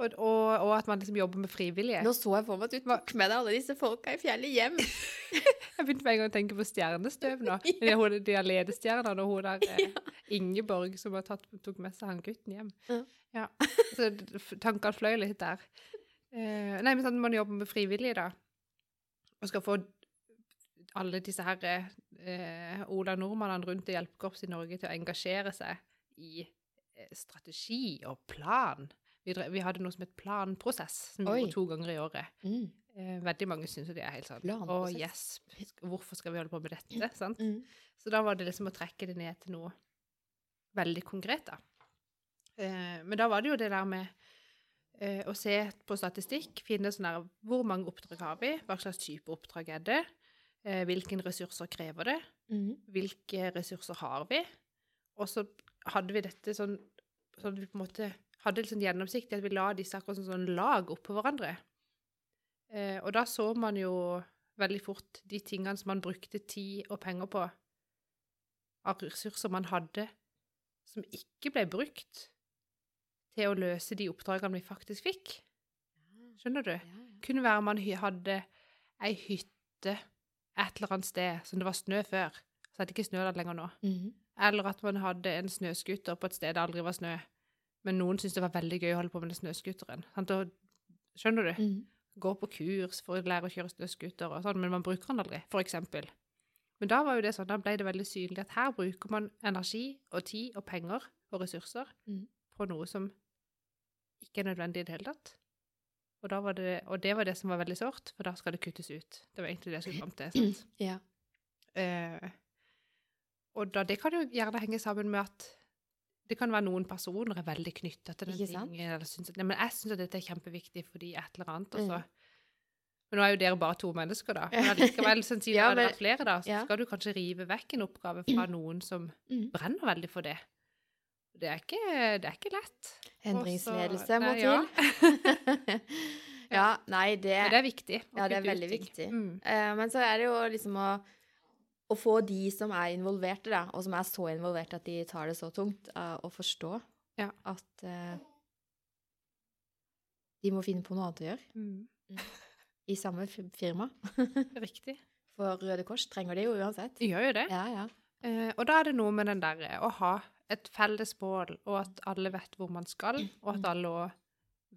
S1: og, og, og at man liksom jobber med frivillige.
S2: Nå så jeg for meg at du tok med deg alle disse folka i fjellet hjem.
S1: Jeg begynte med en gang å tenke på stjernestøv nå.
S2: Ja.
S1: Hun, de har ledestjernene, og hun der eh, Ingeborg som har tatt, tok med seg han gutten hjem.
S2: Ja.
S1: Ja. Så tankene fløy litt der. Eh, nei, men sånn man jobber med frivillige, da, og skal få alle disse her eh, Ola Nordmannene rundt i hjelpekorps i Norge til å engasjere seg i eh, strategi og plan. Vi, drev, vi hadde noe som het planprosess, som vi
S2: Oi.
S1: gjorde to ganger i året.
S2: Mm.
S1: Eh, veldig mange syns jo det er helt sånn Å,
S2: Planprosess.
S1: yes, hvorfor skal vi holde på med dette? sant?
S2: Mm.
S1: Så da var det liksom å trekke det ned til noe veldig konkret, da. Eh, men da var det jo det der med eh, å se på statistikk, finne sånn der Hvor mange oppdrag har vi? Hva slags type oppdrag er det? Hvilke ressurser krever det?
S2: Mm.
S1: Hvilke ressurser har vi? Og så hadde vi dette sånn sånn at vi på en måte hadde litt sånn gjennomsikt i at vi la disse akkurat som sånn lag oppå hverandre. Eh, og da så man jo veldig fort de tingene som man brukte tid og penger på, av ressurser man hadde, som ikke ble brukt til å løse de oppdragene vi faktisk fikk. Skjønner du?
S2: Ja, ja.
S1: kunne være man hadde ei hytte et eller annet sted som det var snø før, så er det ikke snø der lenger nå.
S2: Mhm.
S1: Eller at man hadde en snøscooter på et sted det aldri var snø, men noen syntes det var veldig gøy å holde på med den snøscooteren. Skjønner du?
S2: Mm.
S1: Gå på kurs for å lære å kjøre snøscooter og sånn, men man bruker den aldri, for eksempel. Men da var jo det sånn, da ble det veldig synlig at her bruker man energi og tid og penger og ressurser
S2: mm.
S1: på noe som ikke er nødvendig i det hele tatt. Og, det, og det var det som var veldig sårt, for da skal det kuttes ut. Det var egentlig det jeg skulle fram til. sant?
S2: Ja.
S1: Eh, og da, det kan jo gjerne henge sammen med at det kan være noen personer er veldig knytta til den tingen. Eller synes at, nei, men jeg syns at dette er kjempeviktig fordi et eller annet. Og så,
S2: Mm.
S1: Men nå er jo dere bare to mennesker, da. Men allikevel, sannsynligvis
S2: Ja,
S1: men, det er flere, da, så
S2: ja.
S1: skal du kanskje rive vekk en oppgave fra noen som
S2: Mm.
S1: brenner veldig for det. Det er ikke, det er ikke lett.
S2: Endringsledelse må til. ja, nei, det,
S1: Men det er viktig.
S2: ja, det er veldig
S1: ting.
S2: viktig.
S1: Mm.
S2: Uh, men så er det jo liksom å, å få de som er involverte, da, og som er så involverte at de tar det så tungt, uh, å forstå
S1: Ja.
S2: at uh, de må finne på noe annet å gjøre
S1: Mm.
S2: i samme firma.
S1: Riktig.
S2: For Røde Kors trenger det jo uansett.
S1: De gjør jo det.
S2: Ja, ja.
S1: Uh, og da er det noe med den derre å ha et felles mål, og at alle vet hvor man skal, og at alle òg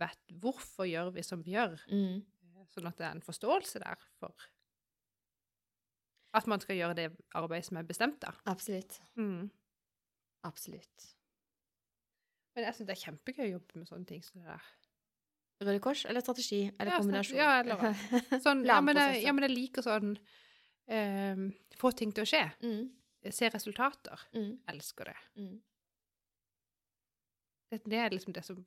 S1: vet hvorfor gjør vi som vi gjør.
S2: Mm.
S1: Sånn at det er en forståelse der for at man skal gjøre det arbeidet som er bestemt, da.
S2: Absolutt.
S1: Mm.
S2: Absolutt.
S1: Men jeg syns det er kjempegøy å jobbe med sånne ting som det der.
S2: Røde Kors eller strategi? Eller
S1: Ja,
S2: kombinasjon?
S1: ja, eller Sånn, ja, men jeg, ja, men jeg liker sånn eh, Få ting til å skje.
S2: Mm.
S1: Se resultater.
S2: Mm.
S1: Elsker det.
S2: Mm.
S1: det. Det er liksom det som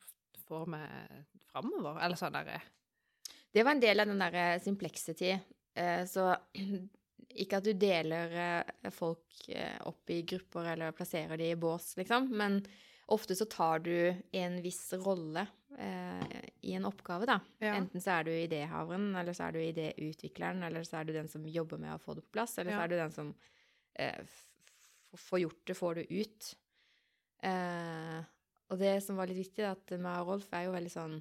S1: får meg framover. Eller sånn derre
S2: Det var en del av den derre simplexity. Eh, så ikke at du deler eh, folk eh, opp i grupper eller plasserer de i bås, liksom, men ofte så tar du en viss rolle eh, i en oppgave, da.
S1: Ja.
S2: Enten så er du idéhaveren, eller så er du idéutvikleren, eller så er du den som jobber med å få det på plass, eller
S1: Ja.
S2: så er du den som eh, får gjort det, får det ut. Eh, og det som var litt viktig, da, at meg og Rolf er jo veldig sånn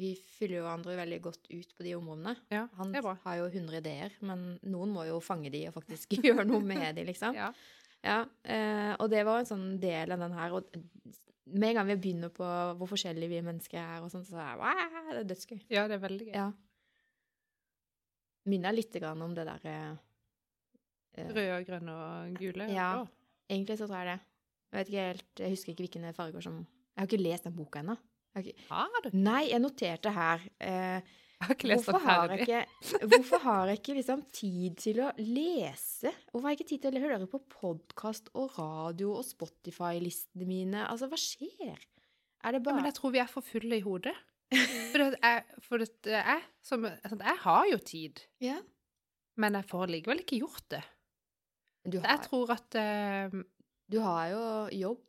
S2: Vi fyller jo hverandre veldig godt ut på de områdene.
S1: Ja,
S2: Han har jo 100 ideer, men noen må jo fange de og faktisk gjøre noe med de, liksom.
S1: Ja.
S2: Ja, eh, og det var en sånn del av den her. Og med en gang vi begynner på hvor forskjellige vi mennesker er, og sånt, så er det, wow, det er dødsgøy.
S1: ja, det er veldig gøy.
S2: Ja. Minner litt om det der eh,
S1: Røde og grønne og gule.
S2: Ja.
S1: og.
S2: Egentlig så tror jeg det. Jeg vet ikke helt, jeg husker ikke hvilke farger som Jeg har ikke lest den boka ennå. Jeg har
S1: Har du?
S2: Nei, jeg noterte her eh,
S1: har ikke
S2: Hvorfor har jeg ikke, hvorfor har jeg ikke liksom tid til å lese? Hvorfor har jeg ikke tid til å høre på podkast og radio og Spotify-listene mine? Altså, hva skjer? Er det
S1: Ja, men jeg tror vi er for fulle i hodet. For, det, jeg, for det, er, som, jeg har jo tid,
S2: Ja.
S1: men jeg får likevel ikke gjort det. Så jeg tror at uh,
S2: du har jo jobb.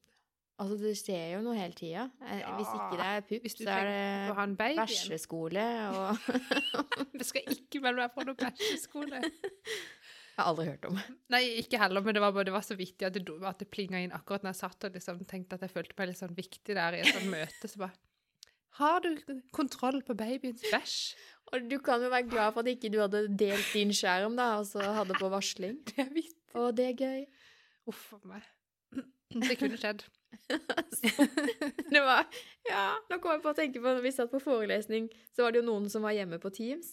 S2: Altså, det skjer jo noe hele tida. Eh,
S1: Ja,
S2: Hvis ikke det er pupp, så er det bæsjeskole og
S1: Jeg skal ikke melde meg på noen bæsjeskole.
S2: Jeg har aldri hørt om.
S1: Nei, ikke heller, men det var, bare, det var så viktig at det, at det plinga inn akkurat når jeg satt og liksom tenkte at jeg følte meg litt sånn viktig der i et sånt møte. Så bare Har du kontroll på babyens bæsj?
S2: Og du kan jo være glad for at ikke du hadde delt din skjerm, da, og så hadde på varsling.
S1: Det er vittig.
S2: Og det er gøy.
S1: Uff a meg. Det kunne skjedd.
S2: Det var Ja, nå kom jeg på å tenke på når vi satt på forelesning, så var det jo noen som var hjemme på Teams.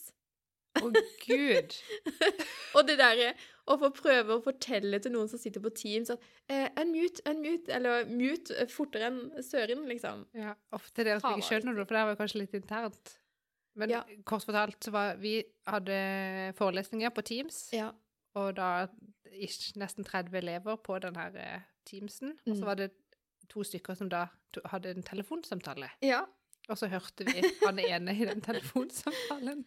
S1: Å, gud.
S2: Og det derre å få prøve å fortelle til noen som sitter på Teams at eh, unmute, unmute, eller mute eh, fortere enn søren, liksom.
S1: Ja, ofte det at vi ikke skjønner det, for det var kanskje litt internt. Men
S2: Ja.
S1: kort fortalt så var vi hadde forelesninger på Teams,
S2: Ja.
S1: og da ish, nesten 30 elever på den her eh, Teamsen. Og
S2: Mm.
S1: så var det to stykker som da hadde en telefonsamtale.
S2: ja.
S1: Og så hørte vi han ene i den telefonsamtalen.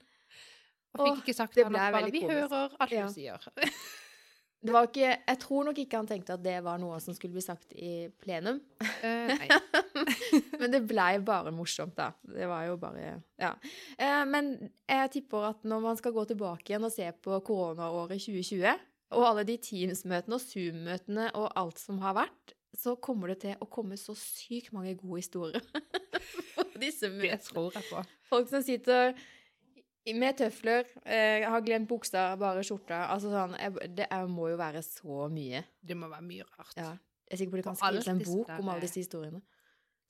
S1: Og
S2: Åh,
S1: fikk ikke sagt
S2: det
S1: han at bare 'vi
S2: komisk.»
S1: hører alt
S2: Ja.
S1: du sier'.
S2: Det var ikke Jeg tror nok ikke han tenkte at det var noe som skulle bli sagt i plenum.
S1: Uh.
S2: Men det blei bare morsomt, da. Det var jo bare Ja. Uh, men jeg tipper at når man skal gå tilbake igjen og se på koronaåret 2020, og alle de Teams-møtene og Zoom-møtene og alt som har vært, så kommer det til å komme så sykt mange gode historier
S1: Det tror jeg på.
S2: Folk som sitter med tøfler, eh, har glemt buksa, bare skjorta. Altså sånn jeg, Det er, må jo være så mye.
S1: Det må være mye rart.
S2: Ja. Jeg er sikker på de kan skrive en bok om alle disse historiene.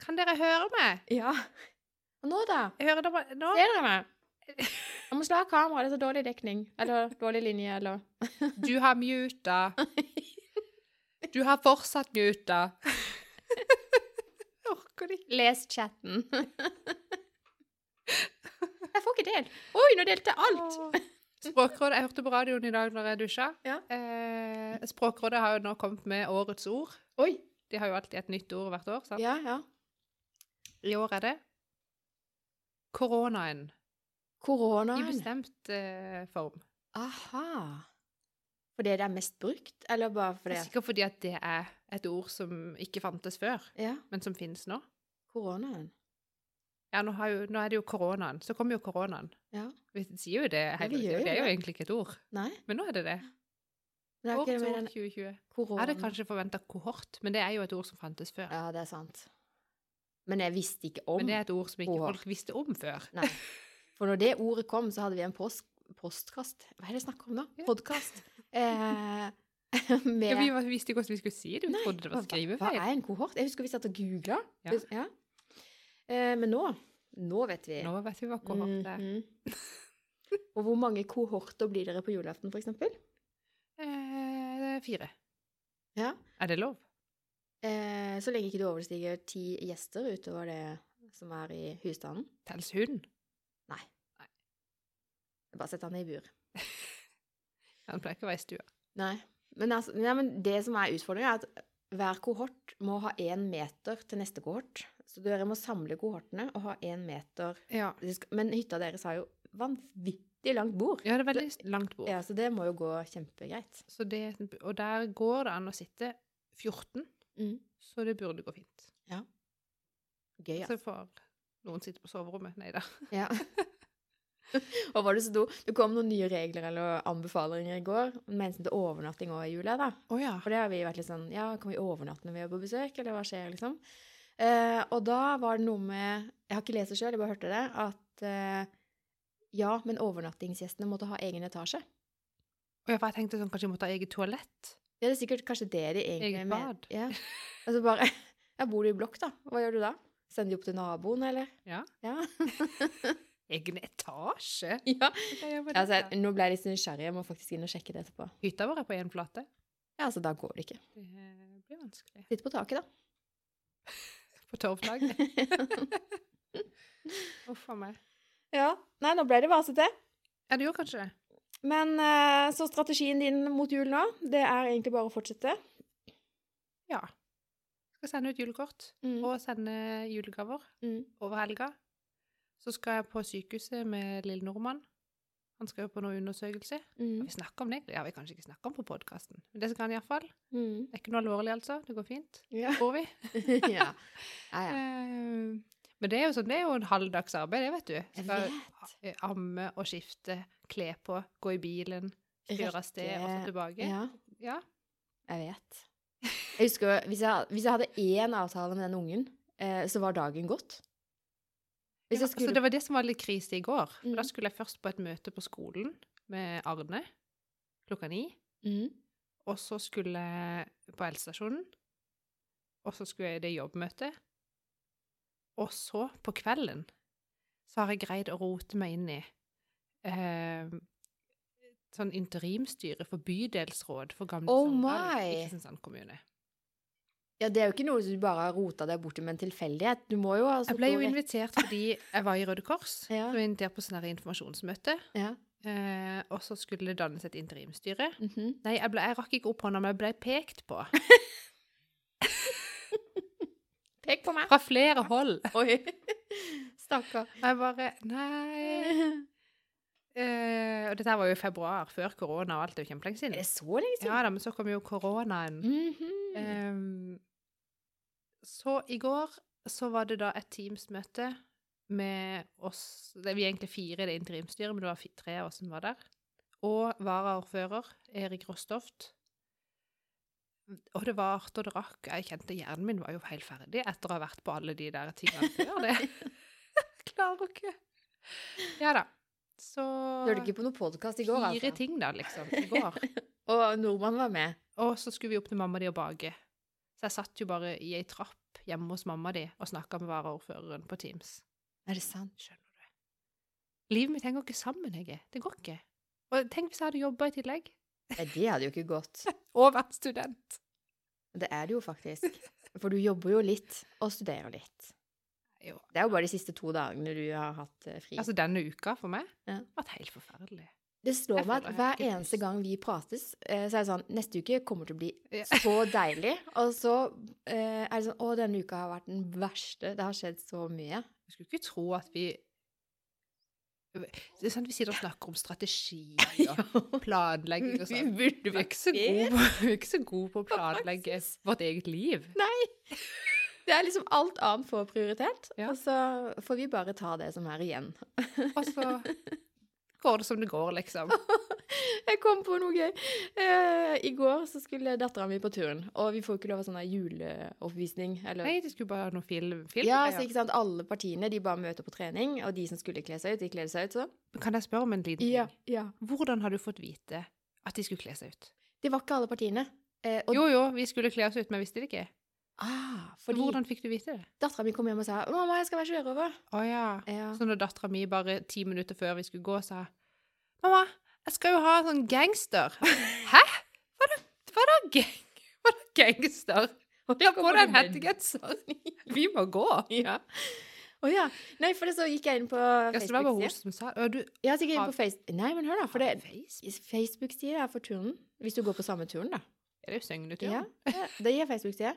S1: Kan dere høre meg?
S2: Ja. Og nå, da?
S1: Jeg hører dere nå.
S2: Ser dere meg? Jeg må slå av kameraet, det er så dårlig dekning. Eller dårlig linje, eller
S1: Du har muta. Du har fortsatt muta. Jeg orker det ikke.
S2: Les chatten. Jeg får ikke delt. Oi, nå delte jeg alt!
S1: Åh. Språkrådet, Jeg hørte på radioen i dag når jeg dusja.
S2: Ja.
S1: Eh, Språkrådet har jo nå kommet med årets ord.
S2: Oi.
S1: De har jo alltid et nytt ord hvert år. sant?
S2: Ja, ja.
S1: I år er det koronaen.
S2: Koronaen.
S1: I bestemt eh, form.
S2: Aha. Fordi det er mest brukt, eller bare
S1: Det
S2: fordi
S1: er sikkert fordi at det er et ord som ikke fantes før,
S2: Ja,
S1: men som finnes nå.
S2: koronaen.
S1: Ja, nå, har jo, nå er det jo koronaen. Så kommer jo koronaen.
S2: Ja.
S1: Vi sier jo det hele tiden.
S2: Ja,
S1: Det er jo egentlig ikke et ord.
S2: Nei,
S1: Men nå er det det.
S2: det er ikke
S1: Årets
S2: det med
S1: ord
S2: den
S1: 2020. Jeg hadde kanskje forventa kohort, men det er jo et ord som fantes før.
S2: Ja, det er sant. Men jeg visste ikke om
S1: Men det er et ord som ikke
S2: kohort.
S1: folk visste om før.
S2: Nei. For når det ordet kom, så hadde vi en post, postkast Hva er det jeg snakker om nå?
S1: Ja.
S2: Podkast. Eh, med
S1: Ja, vi visste ikke hvordan vi skulle si det. Vi
S2: Nei,
S1: trodde det var
S2: hva- Hva
S1: skrivefeil.
S2: er en kohort? Jeg husker vi satt og googla.
S1: Ja.
S2: Ja. Eh, men nå Nå vet vi.
S1: Nå vet vi hva kohort er.
S2: Mhm. og hvor mange kohorter blir dere på julaften, eksempel?
S1: Eh, fire.
S2: Ja.
S1: Er det lov?
S2: Eh, så lenge ikke du overstiger ti gjester utover det som er i husstanden.
S1: Tels Nei.
S2: Bare sett han i bur.
S1: Han pleier ikke å være i stua.
S2: Nei. Men, altså, nei, men det som er utfordringa, er at hver kohort må ha én meter til neste kohort. Så dere må samle kohortene og ha én meter
S1: Ja.
S2: Men hytta deres har jo vanvittig langt bord.
S1: ja, det er veldig langt bord.
S2: Ja, så det må jo gå kjempegreit.
S1: Så det, og der går det an å sitte 14,
S2: Mm.
S1: så det burde gå fint. Ja.
S2: Gøy,
S1: Så
S2: altså.
S1: får noen sitte på soverommet. Nei da.
S2: Ja. og var det så do? Det kom noen nye regler eller anbefalinger i går med hensyn til overnatting òg i jula, da.
S1: Oh, ja.
S2: For det har vi vært litt sånn Ja, kan vi overnatte når vi er på besøk, eller hva skjer, liksom? Eh, og da var det noe med Jeg har ikke lest det sjøl, jeg bare hørte det. At eh, ja, men overnattingsgjestene måtte ha egen etasje.
S1: Og jeg tenkte sånn, kanskje de måtte ha eget toalett?
S2: Ja, det er sikkert kanskje det de egentlig
S1: Eget bad.
S2: Ja. Altså bare Ja, bor i blokk, da. Hva gjør du da? Sender de opp til naboen, eller?
S1: Ja.
S2: Ja.
S1: Egen etasje?
S2: ja. Altså, nå ble jeg litt nysgjerrig. Jeg må faktisk inn og sjekke det etterpå.
S1: Hytta vår er på én flate.
S2: Ja, altså, da går det ikke.
S1: Det blir vanskelig.
S2: Sitt på taket, da.
S1: På torvlaget. Uff a meg.
S2: ja. Nei, nå ble det vasete.
S1: Ja, det gjorde kanskje det.
S2: Men eh, så strategien din mot jul nå, det er egentlig bare å fortsette.
S1: Ja. Skal sende ut julekort
S2: Mm.
S1: og sende julegaver
S2: Mm.
S1: over helga. Så skal jeg på sykehuset med lille nordmann. Han skal jo på noe undersøkelse.
S2: Mm.
S1: vi snakket om det? Ja, vi kanskje ikke snakket om på podkasten. Men det skal han iallfall.
S2: Mm.
S1: Det er ikke noe alvorlig, altså. Det går fint.
S2: Ja.
S1: Går vi.
S2: ja. ja, ja.
S1: Eh, Men det er jo sånn, det er jo en halvdags arbeid, det, vet du.
S2: Jeg
S1: Skal
S2: vet.
S1: eh, amme og skifte, kle på, gå i bilen, kjøre av sted og så tilbake.
S2: Ja,
S1: Ja.
S2: jeg vet. Jeg husker, hvis jeg, hvis jeg hadde én avtale med den ungen, eh, så var dagen gått.
S1: Ja,
S2: jeg skulle
S1: Så det var det som var litt krise i går. For
S2: Mm.
S1: Da skulle jeg først på et møte på skolen med Arne klokka ni.
S2: Mm.
S1: Og så skulle jeg på helsestasjonen. Og så skulle jeg i det jobbmøtet. Og så, på kvelden, så har jeg greid å rote meg inn i eh, sånn interimstyre for bydelsråd for gamle
S2: Oh
S1: Sogndal i. Kristiansand kommune.
S2: Ja, det er jo ikke noe du bare har rota deg borti med en tilfeldighet. Du må jo ha
S1: Jeg ble jo invitert fordi jeg var i Røde Kors.
S2: Ja.
S1: Jeg var invitert på sånn informasjonsmøte.
S2: Ja.
S1: Eh, og så skulle det dannes et interimstyre.
S2: mhm.
S1: Nei, jeg, ble, jeg rakk ikke opp hånda, men jeg ble pekt på.
S2: Pek på meg.
S1: Fra flere hold.
S2: Oi. Stakkar.
S1: Jeg bare Nei. Eh, og dette var jo i februar, før korona og alt. Det er jo kjempelenge
S2: Er det så lenge siden?
S1: Ja da, men så kom jo koronaen.
S2: Mm
S1: -hmm. um, så i går så var det da et Teams-møte med oss det, Vi er egentlig fire i det interimstyret, men det var tre av oss som var der. Og varaordfører Erik Rostoft. Og det varte og det rakk. Jeg kjente hjernen min var jo helt ferdig etter å ha vært på alle de der tingene før det. Klarer ikke. Ja da. Så
S2: Hørte ikke på noen podkast i går,
S1: Fire
S2: altså.
S1: ting, da, liksom. I går.
S2: Og nordmann var med.
S1: Og så skulle vi opp til mamma di og bake. Så jeg satt jo bare i ei trapp hjemme hos mamma di og snakka med varaordføreren på Teams.
S2: Er det sant?
S1: Skjønner du? Livet mitt henger ikke sammen, Hege. Det går ikke. Og tenk hvis jeg hadde jobba i tillegg.
S2: Nei, det hadde jo ikke gått.
S1: Og vært student.
S2: Det er det jo faktisk. For du jobber jo litt, og studerer litt.
S1: Jo.
S2: Det er jo bare de siste to dagene du har hatt eh, fri.
S1: Altså, denne uka for meg
S2: Ja.
S1: har vært helt forferdelig.
S2: det slår meg at hver eneste gang vi prates, eh, så er det sånn Neste uke kommer til å bli så deilig. Og så eh, er det sånn Å, denne uka har vært den verste. Det har skjedd så mye.
S1: Jeg skulle ikke tro at vi Det er sånn Vi sitter og snakker om strategi og planlegging og sånn.
S2: Vi
S1: Vi er ikke så gode på, vi ikke så gode på å planlegge vårt eget liv.
S2: Det er liksom alt annet får prioritet,
S1: Ja.
S2: og så får vi bare ta det som er igjen.
S1: Og så går det som det går, liksom.
S2: Jeg kom på noe gøy. Eh, I går så skulle dattera mi på turen, og vi får ikke lov av sånn juleoppvisning. Eller
S1: Nei, de skulle bare ha noe film. film
S2: Ja, så ikke sant, Alle partiene de bare møter på trening, og de som skulle kle seg ut, de kledde seg ut så.
S1: Kan jeg spørre om en liten ting?
S2: Ja, ja.
S1: Hvordan har du fått vite at de skulle kle seg ut?
S2: Det var ikke alle partiene. Eh, og,
S1: Jo, jo, vi skulle kle oss ut, men visste det ikke.
S2: Ah, fordi
S1: Hvordan fikk du vite det?
S2: dattera mi kom hjem og sa 'Mamma, jeg skal være sjørøver'.
S1: Å ja.
S2: Ja.
S1: Så når dattera mi bare ti minutter før vi skulle gå, sa 'Mamma, jeg skal jo ha sånn gangster'. Hæ? Hva da, hva da, gang, hva da gangster?
S2: Og
S1: Ja, på
S2: den
S1: hettegenser. Vi må gå.
S2: Ja. Å ja. Nei, for det så gikk jeg inn på
S1: Ja, så det var bare hun som sa Å, du
S2: Ja, så gikk jeg inn på Facebook Nei, men hør da, for det
S1: Facebook?
S2: Facebook-sida er for turen. Hvis du går på samme turen, da.
S1: Er det jo Søgneturen?
S2: Ja, det- det gir Facebook-side.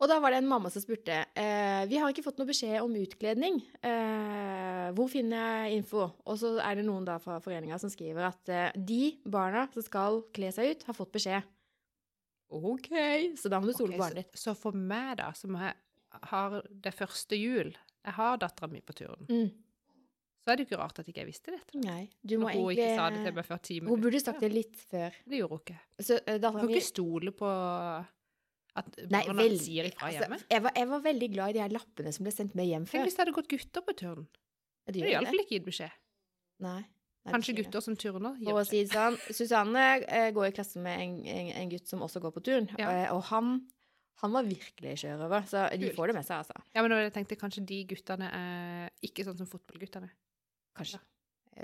S2: Og da var det en mamma som spurte eh, Vi har ikke fått noe beskjed om utkledning. Eh, hvor finner jeg info? Og så er det noen da fra foreninga som skriver at eh, de barna som skal kle seg ut, har fått beskjed. OK, så da må du stole på barnet ditt.
S1: så, så for meg, da, som har det første jul Jeg har dattera mi på turen.
S2: Mm.
S1: Så er det jo ikke rart at ikke jeg visste dette.
S2: Nei, du må
S1: Når hun
S2: egentlig
S1: ikke sa det til meg før ti
S2: Hun burde sagt det litt før.
S1: Det gjorde hun ikke.
S2: Så uh, dattera
S1: kan ikke stole på at
S2: Nei, veldig-
S1: sier ifra hjemme.
S2: Altså, jeg, var, jeg var veldig glad i de her lappene som ble sendt med hjem før.
S1: Tenk hvis det hadde gått gutter på turn.
S2: Ja, de
S1: Det
S2: det.
S1: iallfall ikke gitt beskjed.
S2: Nei.
S1: Kanskje
S2: det er det.
S1: gutter som turner.
S2: For å si det sånn, Susanne eh, går i klasse med en, en, en gutt som også går på turn,
S1: Ja.
S2: eh, og han, han var virkelig sjørøver, så de
S1: Kult.
S2: får det med seg, altså.
S1: Ja, men jeg tenkte kanskje de guttene er ikke sånn som fotballguttene.
S2: Kanskje.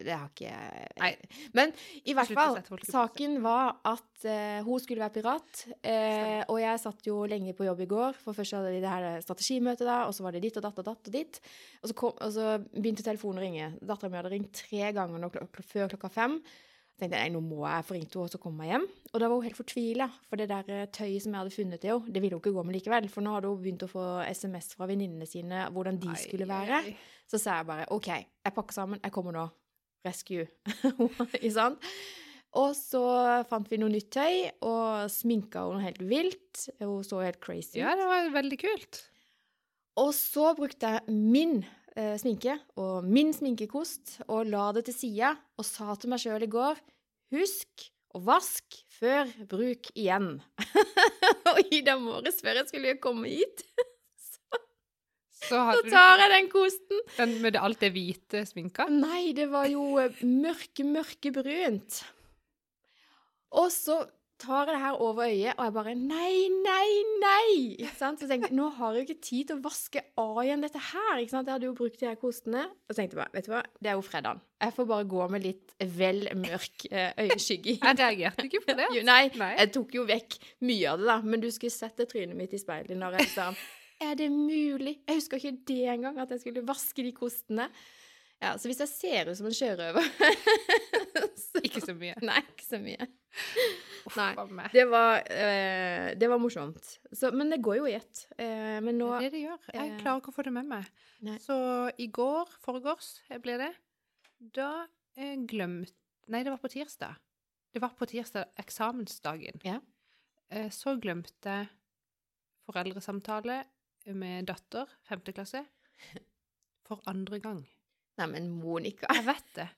S2: Det har ikke
S1: Nei.
S2: Men i hvert fall, saken var at uh, hun skulle være pirat, Uh, og jeg satt jo lenge på jobb i går, for først hadde vi det her strategimøtet da, og så var det ditt og datt og datt og ditt, og så, kom, og så begynte telefonen å ringe. Datteren min hadde ringt tre ganger klok før klokka fem. Jeg tenkte nei, nå må jeg få ringt henne og så komme meg hjem. Og da var hun helt fortvila, for det der eh, tøyet som jeg hadde funnet til henne, det ville hun ikke gå med likevel. For nå hadde hun begynt å få SMS fra venninnene sine hvordan de skulle være. Så sa jeg bare OK, jeg pakker sammen, jeg kommer nå. Rescue. Og så fant vi noe nytt tøy, og sminka henne helt vilt. Hun så helt crazy ut.
S1: Ja, det var veldig kult.
S2: Og så brukte jeg min eh, sminke og min sminkekost og la det til sida og sa til meg sjøl i går Husk å vaske før bruk igjen. og i dag morges, før jeg skulle komme hit,
S1: Så
S2: så
S1: hadde
S2: tar jeg den kosten
S1: den med alt det hvite sminka.
S2: Nei, det var jo eh, mørke, mørkebrunt. Og så tar jeg det her over øyet, og jeg bare Nei, nei, nei! Ikke sant? Så tenkte jeg, nå har jeg jo ikke tid til å vaske av igjen dette her. ikke sant? Jeg hadde jo brukt de her kostene. Og så tenkte jeg bare, vet du hva, det er jo fredag. Jeg får bare gå med litt vel mørk eh, i.
S1: Jeg reagerte ikke på det.
S2: Nei,
S1: Nei.
S2: jeg tok jo vekk mye av det, da. Men du skulle sett det trynet mitt i speilet når jeg sa Er det mulig? Jeg husker ikke det engang, at jeg skulle vaske de kostene. Ja, Så hvis jeg ser ut som en sjørøver
S1: Ikke så mye.
S2: Nei, ikke så mye.
S1: Uff,
S2: Nei. Det var, eh, det var morsomt. Så, men det går jo i ett. Eh, men nå
S1: Det er det det gjør. Jeg
S2: eh,
S1: klarer ikke å få det med meg.
S2: Nei.
S1: Så i går, foregårs, eh, ble det, da eh, glemte Nei, det var på tirsdag. Det var på tirsdag, eksamensdagen.
S2: Ja.
S1: Eh, så glemte jeg foreldresamtale med datter, femte klasse, for andre gang.
S2: Neimen, Monica.
S1: Jeg vet det.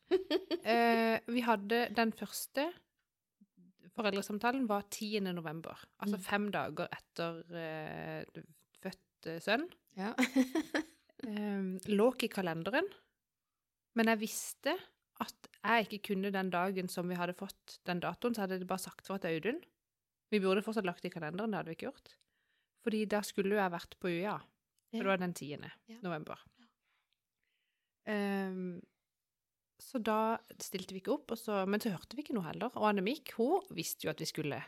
S1: Eh, vi hadde den første foreldresamtalen var 10. november. Altså
S2: Mm.
S1: fem dager etter eh, født sønn.
S2: Ja.
S1: Um, lå i kalenderen, men jeg visste at jeg ikke kunne den dagen som vi hadde fått den datoen, så hadde jeg bare sagt fra til Audun. Vi burde fortsatt lagt det i kalenderen, det hadde vi ikke gjort. Fordi der skulle jeg vært på UiA, for det var den 10.
S2: Ja.
S1: november. Um, så da stilte vi ikke opp, og så, men så hørte vi ikke noe heller. Og Annemik, hun visste jo at vi skulle.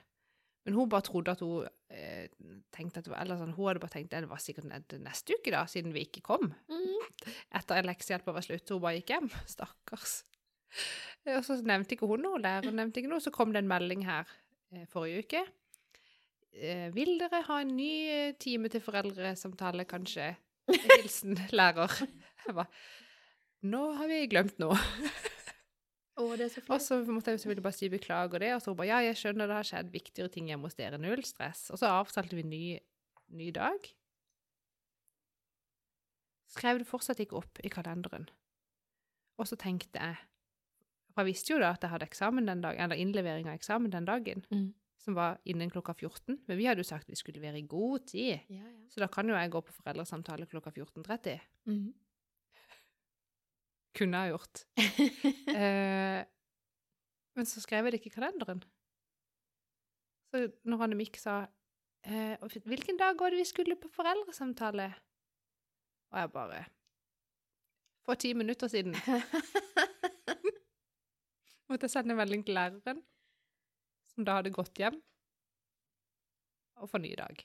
S1: Men hun bare trodde at hun eh, tenkte at det var, eller sånn, Hun hadde bare tenkt at det var sikkert neste uke, da, siden vi ikke kom.
S2: Mm.
S1: Etter leksehjelpa var slutt, hun bare gikk hjem. Stakkars. Og så nevnte ikke hun noe, læreren nevnte ikke noe. Så kom det en melding her eh, forrige uke. Eh, vil dere ha en ny eh, time til foreldresamtale, kanskje? Hilsen lærer. Jeg bare Nå har vi glemt noe.
S2: Oh, det er så
S1: Og så måtte jeg selvfølgelig bare si beklager det, og så hun bare ja, jeg skjønner det har skjedd viktigere ting hjemme hos dere, null stress. Og så avtalte vi ny, ny dag. Skrev det fortsatt ikke opp i kalenderen. Og så tenkte jeg For jeg visste jo da at jeg hadde eksamen den dagen, eller innlevering av eksamen den dagen,
S2: Mm.
S1: Som var innen klokka 14. Men vi hadde jo sagt vi skulle være i god tid.
S2: Ja, ja.
S1: Så da kan jo jeg gå på foreldresamtale klokka 14.30.
S2: Mm.
S1: Kunne jeg gjort. Eh, men så skrev jeg det ikke i kalenderen. Så når Annemik sa eh, 'Hvilken dag var det vi skulle på foreldresamtale?' Og jeg bare For ti minutter siden måtte jeg sende melding til læreren, som da hadde gått hjem, og få ny dag.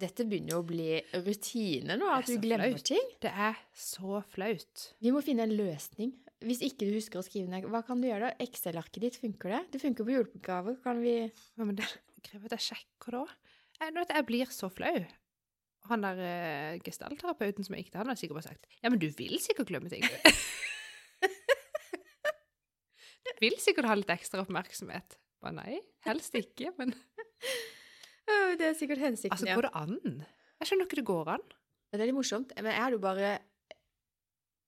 S2: Dette begynner jo å bli rutine nå, at du glemmer
S1: flaut.
S2: ting.
S1: Det er så flaut.
S2: Vi må finne en løsning. Hvis ikke du husker å skrive ned, hva kan du gjøre da? Excel-arket ditt, funker det? Det funker på julegaver. Kan vi
S1: Ja, men det krever at jeg sjekker da. Jeg, vet, jeg blir så flau. Han der uh, gestaltterapeuten som jeg gikk til, han har sikkert bare sagt Ja, men du vil sikkert glemme ting, du. du vil sikkert ha litt ekstra oppmerksomhet. Bare nei, helst ikke, men
S2: Det er sikkert hensikten,
S1: altså,
S2: ja.
S1: går det an? Jeg skjønner ikke det går an.
S2: Det er litt morsomt. Men jeg hadde jo bare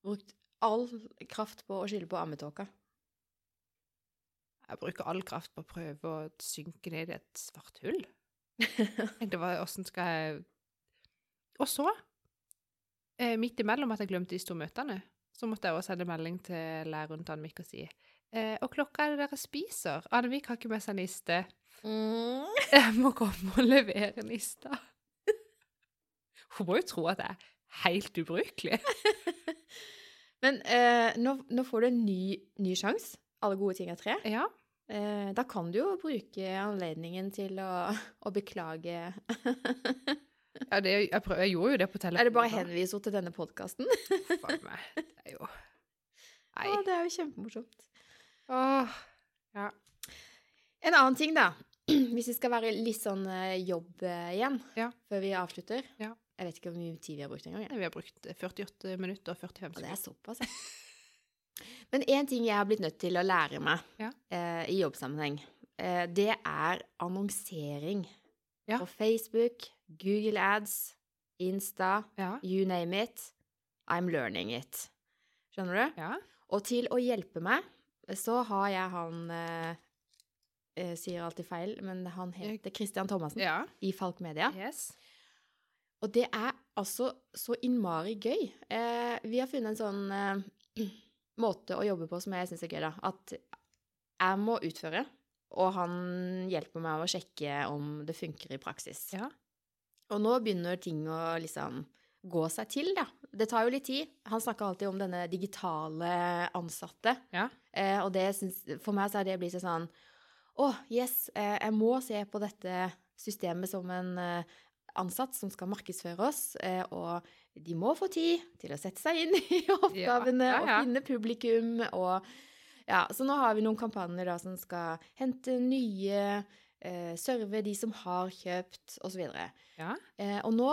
S2: brukt all kraft på å skylde på ammetåka.
S1: Jeg bruker all kraft på å prøve å synke ned i et svart hull. Det var, Åssen skal jeg Og så, eh, midt imellom at jeg glemte de store møtene, så måtte jeg også sende melding til læreren til Annemik og si eh, Og klokka er det dere spiser? Annevik har ikke med seg niste.
S2: Mm.
S1: Jeg må komme og levere nista. Hun må jo tro at jeg er helt ubrukelig.
S2: Men eh, nå, nå får du en ny, ny sjanse. Alle gode ting er tre.
S1: Ja.
S2: Eh, da kan du jo bruke anledningen til å, å beklage
S1: ja det, jeg, prøv, jeg gjorde jo det på telefonen.
S2: Er det bare å
S1: da.
S2: henvise henne til denne podkasten?
S1: Det er jo Nei.
S2: Å, det er jo kjempemorsomt.
S1: Åh. Ja.
S2: En annen ting, da. Hvis vi skal være litt sånn eh, jobb eh, igjen
S1: Ja.
S2: før vi avslutter.
S1: Ja.
S2: Jeg vet ikke hvor mye tid vi har brukt engang. jeg.
S1: Vi har brukt 48 minutter og 45
S2: Og det er såpass, ja. Men én ting jeg har blitt nødt til å lære meg
S1: Ja.
S2: eh, i jobbsammenheng, eh, det er annonsering.
S1: Ja.
S2: På Facebook, Google Ads, Insta,
S1: Ja.
S2: you name it. I'm learning it. Skjønner du?
S1: Ja.
S2: Og til å hjelpe meg, så har jeg han eh, eh, Sier alltid feil, men han heter Christian Thomassen
S1: ja.
S2: i Falk Media.
S1: Yes.
S2: Og det er altså så innmari gøy. Eh, vi har funnet en sånn eh, måte å jobbe på som jeg syns er gøy, da. At jeg må utføre, og han hjelper meg å sjekke om det funker i praksis.
S1: Ja.
S2: Og nå begynner ting å liksom gå seg til, da. Det tar jo litt tid. Han snakker alltid om denne digitale ansatte.
S1: Ja.
S2: Eh, og det synes, For meg så har det blitt sånn Å, yes, eh, jeg må se på dette systemet som en eh, ansatt som skal markedsføre oss, og de må få tid til å sette seg inn i oppgavene
S1: Ja, ja, ja.
S2: og finne publikum og Ja, så nå har vi noen kampanjer da som skal hente nye, eh, serve de som har kjøpt, osv.
S1: Ja.
S2: Eh, og nå,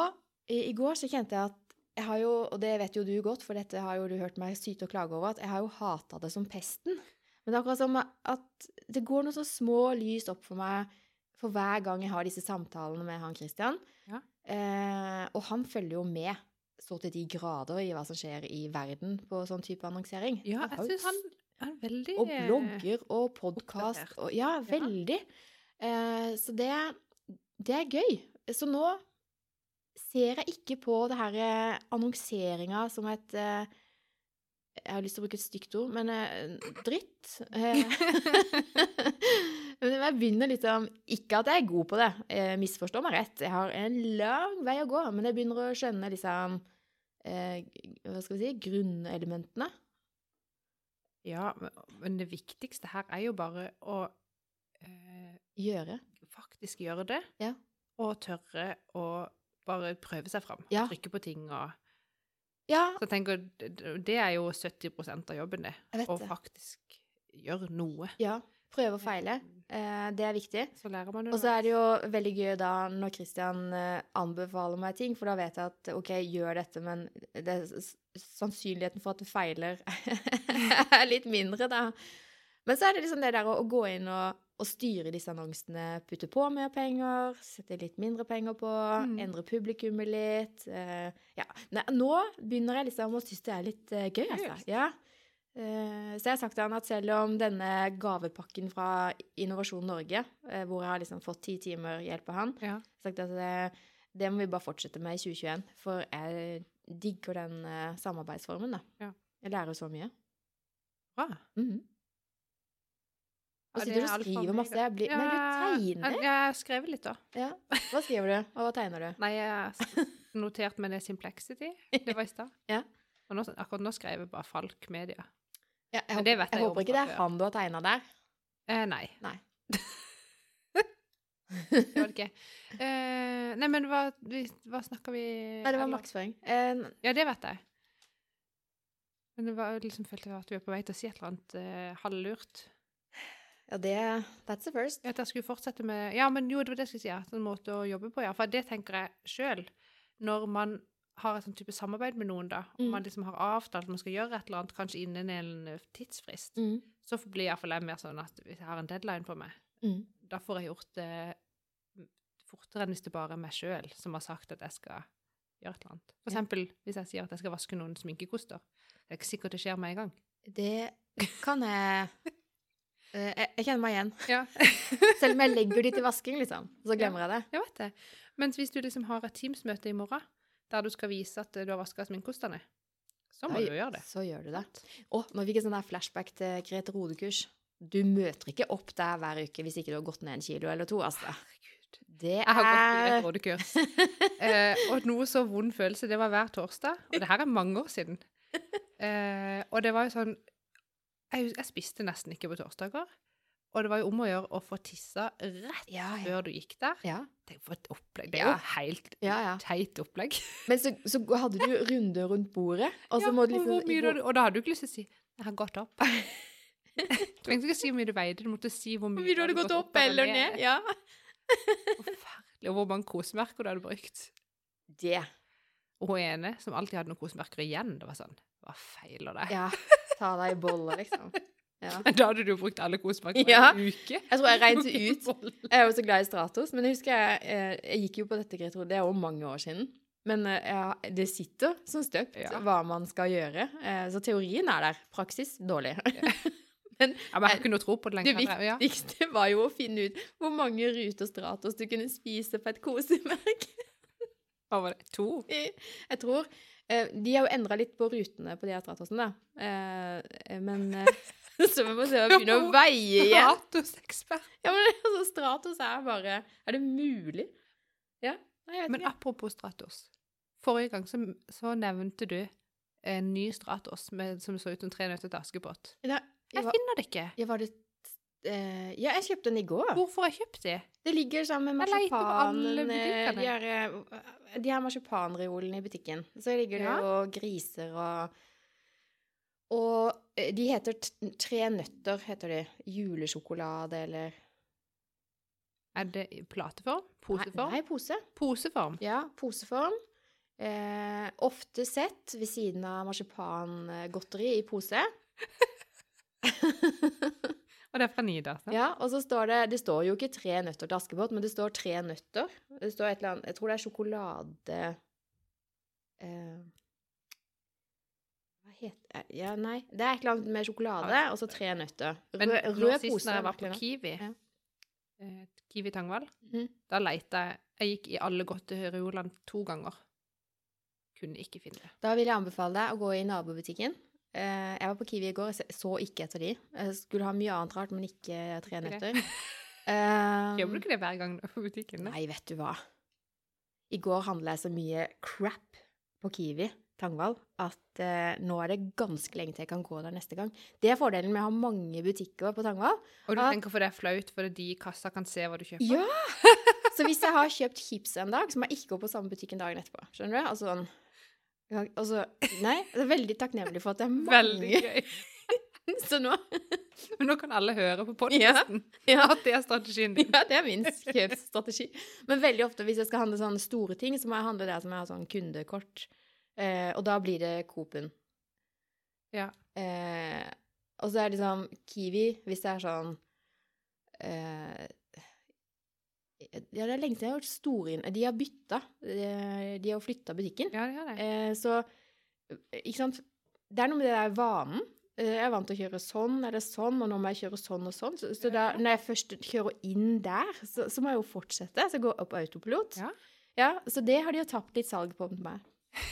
S2: i, i går, så kjente jeg at jeg har jo, og det vet jo du godt, for dette har jo du hørt meg syte og klage over, at jeg har jo hata det som pesten. Men det er akkurat som at det går noen så små lys opp for meg for hver gang jeg har disse samtalene med han Christian.
S1: Ja.
S2: Eh, og han følger jo med så til de grader i hva som skjer i verden på sånn type annonsering.
S1: Ja, jeg
S2: synes
S1: syns han er veldig
S2: og blogger og podkast Ja, veldig. Ja. Eh, så det, det er gøy. Så nå ser jeg ikke på det her eh, annonseringa som et eh, Jeg har lyst til å bruke et stygt ord, men eh, dritt. Men jeg begynner liksom Ikke at jeg er god på det, jeg misforstår meg rett. Jeg har en lang vei å gå, men jeg begynner å skjønne liksom Hva skal vi si Grunnelementene.
S1: Ja, men det viktigste her er jo bare å eh,
S2: Gjøre.
S1: faktisk gjøre det,
S2: Ja.
S1: og tørre å bare prøve seg fram.
S2: Ja.
S1: Trykke på ting og
S2: Ja,
S1: Så jeg tenker, det er jo 70 av jobben, det. Å faktisk gjøre noe.
S2: Ja, prøve og feile. Eh, det er viktig.
S1: Så lærer man jo
S2: Og så er det jo veldig gøy da når Christian eh, anbefaler meg ting, for da vet jeg at OK, gjør dette, men det, sannsynligheten for at du feiler er litt mindre, da. Men så er det liksom det der å, å gå inn og, og styre disse annonsene, putte på mer penger, sette litt mindre penger på,
S1: Mm.
S2: endre publikummet litt. Uh, ja. Nei, nå begynner jeg liksom å synes det er litt uh, gøy, altså. Ja. Uh, Så jeg har sagt til han at selv om denne gavepakken fra Innovasjon Norge, hvor jeg har liksom fått ti timer hjelp av han,
S1: Ja.
S2: sagt at det, det må vi bare fortsette med i 2021, for jeg digger den samarbeidsformen, da.
S1: Ja.
S2: Jeg lærer så mye.
S1: Bra.
S2: Mhm. Og sitter du og skriver masse. Jeg blir, Men du tegner?
S1: Jeg, jeg har litt, da.
S2: Ja. Hva skriver du, og hva tegner du?
S1: Nei, jeg har meg det Simplexity. Det var i stad.
S2: Ja.
S1: Og nå, akkurat nå skrev jeg bare Falk Media.
S2: Ja, jeg, jeg
S1: jeg
S2: håper ikke det er han du har tegna der.
S1: Eh, nei.
S2: Nei.
S1: Det var det ikke. Eh, nei, men hva, vi, hva snakker vi
S2: Nei, det var markedsføring. Eh,
S1: Ja, det vet jeg. Men det var liksom følte jeg at vi var på vei til å si et eller annet eh, halvlurt.
S2: Ja, det That's the first.
S1: At jeg skulle fortsette med Ja, men jo, det var det jeg skulle si. En måte å jobbe på, ja. For det tenker jeg sjøl. Når man har et sånn type samarbeid med noen, da, og
S2: Mm.
S1: man liksom har avtalt at man skal gjøre et eller annet, kanskje innen en tidsfrist,
S2: Mm.
S1: så blir iallfall jeg mer sånn at hvis jeg har en deadline på meg,
S2: Mm.
S1: da får jeg gjort det fortere enn hvis det bare er meg sjøl som har sagt at jeg skal gjøre et eller annet. For
S2: Ja.
S1: eksempel hvis jeg sier at jeg skal vaske noen sminkekoster. Det er ikke sikkert det skjer med en gang.
S2: Det kan jeg jeg, jeg kjenner meg igjen.
S1: Ja.
S2: Selv om jeg legger de til vasking, liksom, så glemmer jeg det.
S1: Jeg vet det. Mens hvis du liksom har et Teams-møte i morgen, der du skal vise at du har vaska sminkekostene, så må
S2: Da
S1: du gjøre det.
S2: Så gjør du det. Å, nå fikk jeg sånn der flashback til Grete Rode-kurs. Du møter ikke opp der hver uke hvis ikke du har gått ned en kilo eller to, altså.
S1: Herregud.
S2: Det
S1: Jeg har gått i
S2: er
S1: Rodekurs. Eh, og noe så vond følelse. Det var hver torsdag. Og det her er mange år siden. Eh, og det var jo sånn jeg, jeg spiste nesten ikke på torsdager. Og det var jo om å gjøre å få tissa rett
S2: Ja, ja.
S1: før du gikk der.
S2: ja.
S1: Tenk for et opplegg. Det er jo helt teit opplegg.
S2: Men så, så hadde du runder rundt bordet, og så må du
S1: og
S2: liksom
S1: mye da, og da hadde du ikke lyst til å si 'jeg har gått opp'. Du trengte ikke si hvor mye du veide, du måtte si hvor mye
S2: du hadde gått opp eller ned. Ja.
S1: Forferdelig. Og hvor mange kosemerker du hadde brukt.
S2: Det.
S1: Og hun ene som alltid hadde noen kosemerker igjen, det var sånn Hva feiler deg?
S2: Ja. Ta deg i boller, liksom. Ja.
S1: Da hadde du brukt alle kosemerkene
S2: Ja.
S1: en uke.
S2: Jeg tror jeg regnet ut Jeg er jo så glad i Stratos, men jeg husker jeg, eh, jeg gikk jo på dette, Grete, det er jo mange år siden. Men eh, ja, det sitter som støpt
S1: Ja.
S2: hva man skal gjøre. Eh, Så teorien er der. Praksis dårlig.
S1: Ja, men jeg har ikke noe tro på det lenger. Det
S2: viktigste var jo å finne ut hvor mange ruter Stratos du kunne spise på et kosemerke.
S1: Hva var det? To?
S2: Jeg tror De har jo endra litt på rutene på de her Stratosene, da. Eh, Men eh, Så vi må se å begynne å veie igjen.
S1: Stratos-ekspert.
S2: Ja, men altså, Stratos er bare Er det mulig? Ja. Jeg vet
S1: Men
S2: ikke.
S1: apropos Stratos. Forrige gang så, så nevnte du en ny Stratos med, som så ut som tre nøtter til Askepott. Jeg,
S2: Jeg
S1: finner det ikke.
S2: var det eh, Ja, jeg kjøpte den i går.
S1: Hvorfor har jeg kjøpt de?
S2: Det ligger sammen med marsipanen eh,
S1: butikkene.
S2: De, her, eh, de her marsipanreolene i butikken. Så ligger det
S1: Ja.
S2: jo griser og Og eh, de heter Tre nøtter, heter de. Julesjokolade eller
S1: Er det plateform? Poseform?
S2: Nei, nei, pose.
S1: Poseform.
S2: Ja, poseform. Eh, ofte sett ved siden av marsipangodteri i pose.
S1: Og det er fra Nidar. sant?
S2: Ja, og så står det Det står jo ikke tre nøtter til Askepott, men det står tre nøtter. Det står et eller annet Jeg tror det er sjokolade eh, Hva heter Ja, nei. Det er et eller annet med sjokolade, og så tre nøtter.
S1: Men
S2: Rød,
S1: nå
S2: rød
S1: sist når jeg var på. Kiwi,
S2: Ja.
S1: eh, Kiwi Tangvall,
S2: mm.
S1: da leita jeg Jeg gikk i alle godteriolene to ganger. Kunne ikke finne det.
S2: Da vil jeg anbefale deg å gå i nabobutikken. Eh, jeg var på Kiwi i går, jeg så ikke etter de. Jeg skulle ha mye annet rart, men ikke tre nøtter. Eh,
S1: Gjør du ikke det hver gang på butikken? da?
S2: Nei, vet du hva. I går handla jeg så mye crap på Kiwi, Tangvall, at uh, nå er det ganske lenge til jeg kan gå der neste gang. Det er fordelen med å ha mange butikker på Tangvall.
S1: Og du
S2: at,
S1: tenker for det er flaut, fordi de i kassa kan se hva du kjøper?
S2: Ja! Så hvis jeg har kjøpt chips en dag, så må jeg ikke gå på samme butikken dagen etterpå. Skjønner du? Altså sånn ja, altså, Nei, jeg er veldig takknemlig for at det er mange.
S1: Veldig gøy.
S2: Så nå
S1: Men nå kan alle høre på podkasten
S2: ja.
S1: at det er strategien din.
S2: Ja, det er min kjøpsstrategi. Men veldig ofte hvis jeg skal handle sånne store ting, så må jeg handle der som jeg har sånn kundekort. Eh, og da blir det Coop-en.
S1: Ja.
S2: Eh, og så er det liksom Kiwi, hvis det er sånn eh, Ja, det er lenge siden jeg har gjort store inn... De har bytta. De, de har flytta butikken.
S1: Ja, det har det.
S2: Eh, så Ikke sant. Det er noe med det der vanen. Eh, Jeg er vant til å kjøre sånn eller sånn, og nå må jeg kjøre sånn og sånn. Så, så da, når jeg først kjører inn der, så, så må jeg jo fortsette. Så jeg går opp autopilot.
S1: Ja.
S2: Ja, så det har de jo tapt litt salg på med meg.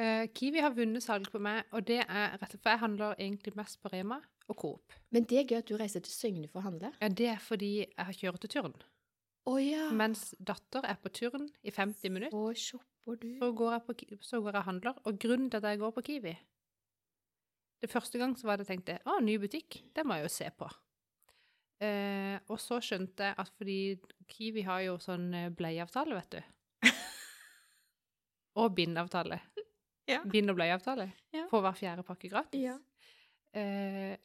S1: Eh, Kiwi har vunnet salg på meg, og det er rett og slett For jeg handler egentlig mest på Rema og Coop.
S2: Men det er gøy at du reiser til Søgne for å handle.
S1: Ja, det er fordi jeg har kjørt til turn.
S2: Oh, ja.
S1: Mens datter er på turn i 50 minutter,
S2: Så shopper du.
S1: så går jeg, på, så går jeg og handler. Og grunnen til at jeg går på Kiwi Det første gang så var det jeg tenkte å, ny butikk, det må jeg jo se på. Eh, og så skjønte jeg at fordi Kiwi har jo sånn eh, bleieavtale, vet du. og bindeavtale.
S2: Ja.
S1: Bind- og bleieavtale.
S2: Ja.
S1: Får hver fjerde pakke gratis.
S2: Ja.
S1: Eh,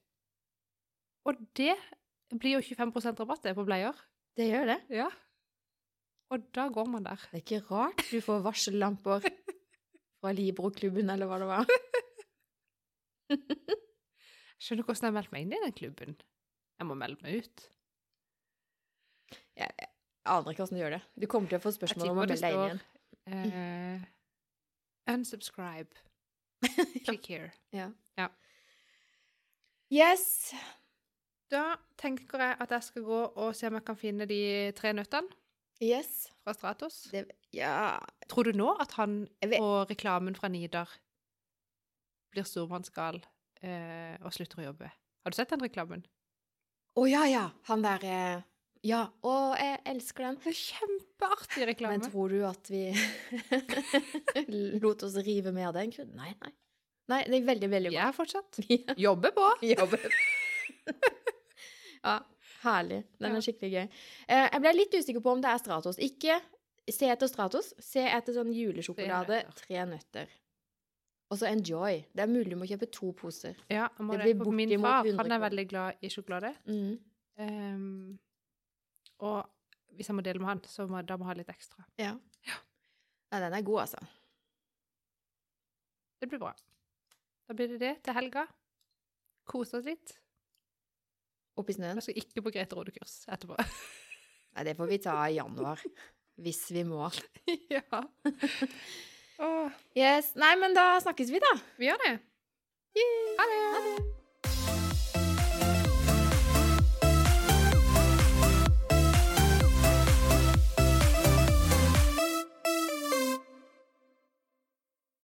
S1: og det blir jo 25% rabatt på bleier.
S2: Det gjør det.
S1: Ja. Og da går man der.
S2: Det er ikke rart du får varsellamper fra Libro-klubben, eller hva det var.
S1: Skjønner du hvordan jeg har meldt meg inn i den klubben? Jeg må melde meg ut.
S2: Jeg, jeg aner ikke hvordan du gjør det. Du kommer til å få spørsmål om å melde deg inn igjen.
S1: Uh, unsubscribe. Click here.
S2: Yes.
S1: Da tenker jeg at jeg skal gå og se om jeg kan finne de tre nøttene
S2: Yes.
S1: fra Stratos.
S2: Det, ja
S1: Tror du nå at han og reklamen fra Nidar blir stormannsgal eh, og slutter å jobbe? Har du sett den reklamen?
S2: Å ja, ja. Han der eh, Ja. Å, jeg elsker den.
S1: Det er kjempeartig reklame.
S2: Men tror du at vi lot oss rive med av den? Nei, nei. Nei, det er veldig, veldig
S1: Vi
S2: bra.
S1: er fortsatt. Jobber på.
S2: Jobber. Ja, herlig. Den
S1: Ja.
S2: er skikkelig gøy. Eh, jeg ble litt usikker på om det er Stratos. Ikke se etter Stratos, se etter sånn julesjokolade, tre nøtter. Og så Enjoy. Det er mulig du må kjøpe to poser.
S1: Ja, må
S2: Det
S1: det.
S2: blir
S1: min far han er veldig glad i sjokolade.
S2: Mm.
S1: Um, og hvis jeg må dele med han, så må, da må jeg ha litt ekstra.
S2: Ja. Nei, den er god, altså.
S1: Det blir bra. Da blir det det til helga. Kose oss litt.
S2: Oppi snøen.
S1: Jeg skal ikke på Grete Rode-kurs etterpå.
S2: Nei, det får vi ta i januar. Hvis vi må.
S1: ja. Oh.
S2: Yes. Nei, men da snakkes vi, da.
S1: vi gjør det. Ha det.
S2: Ha det.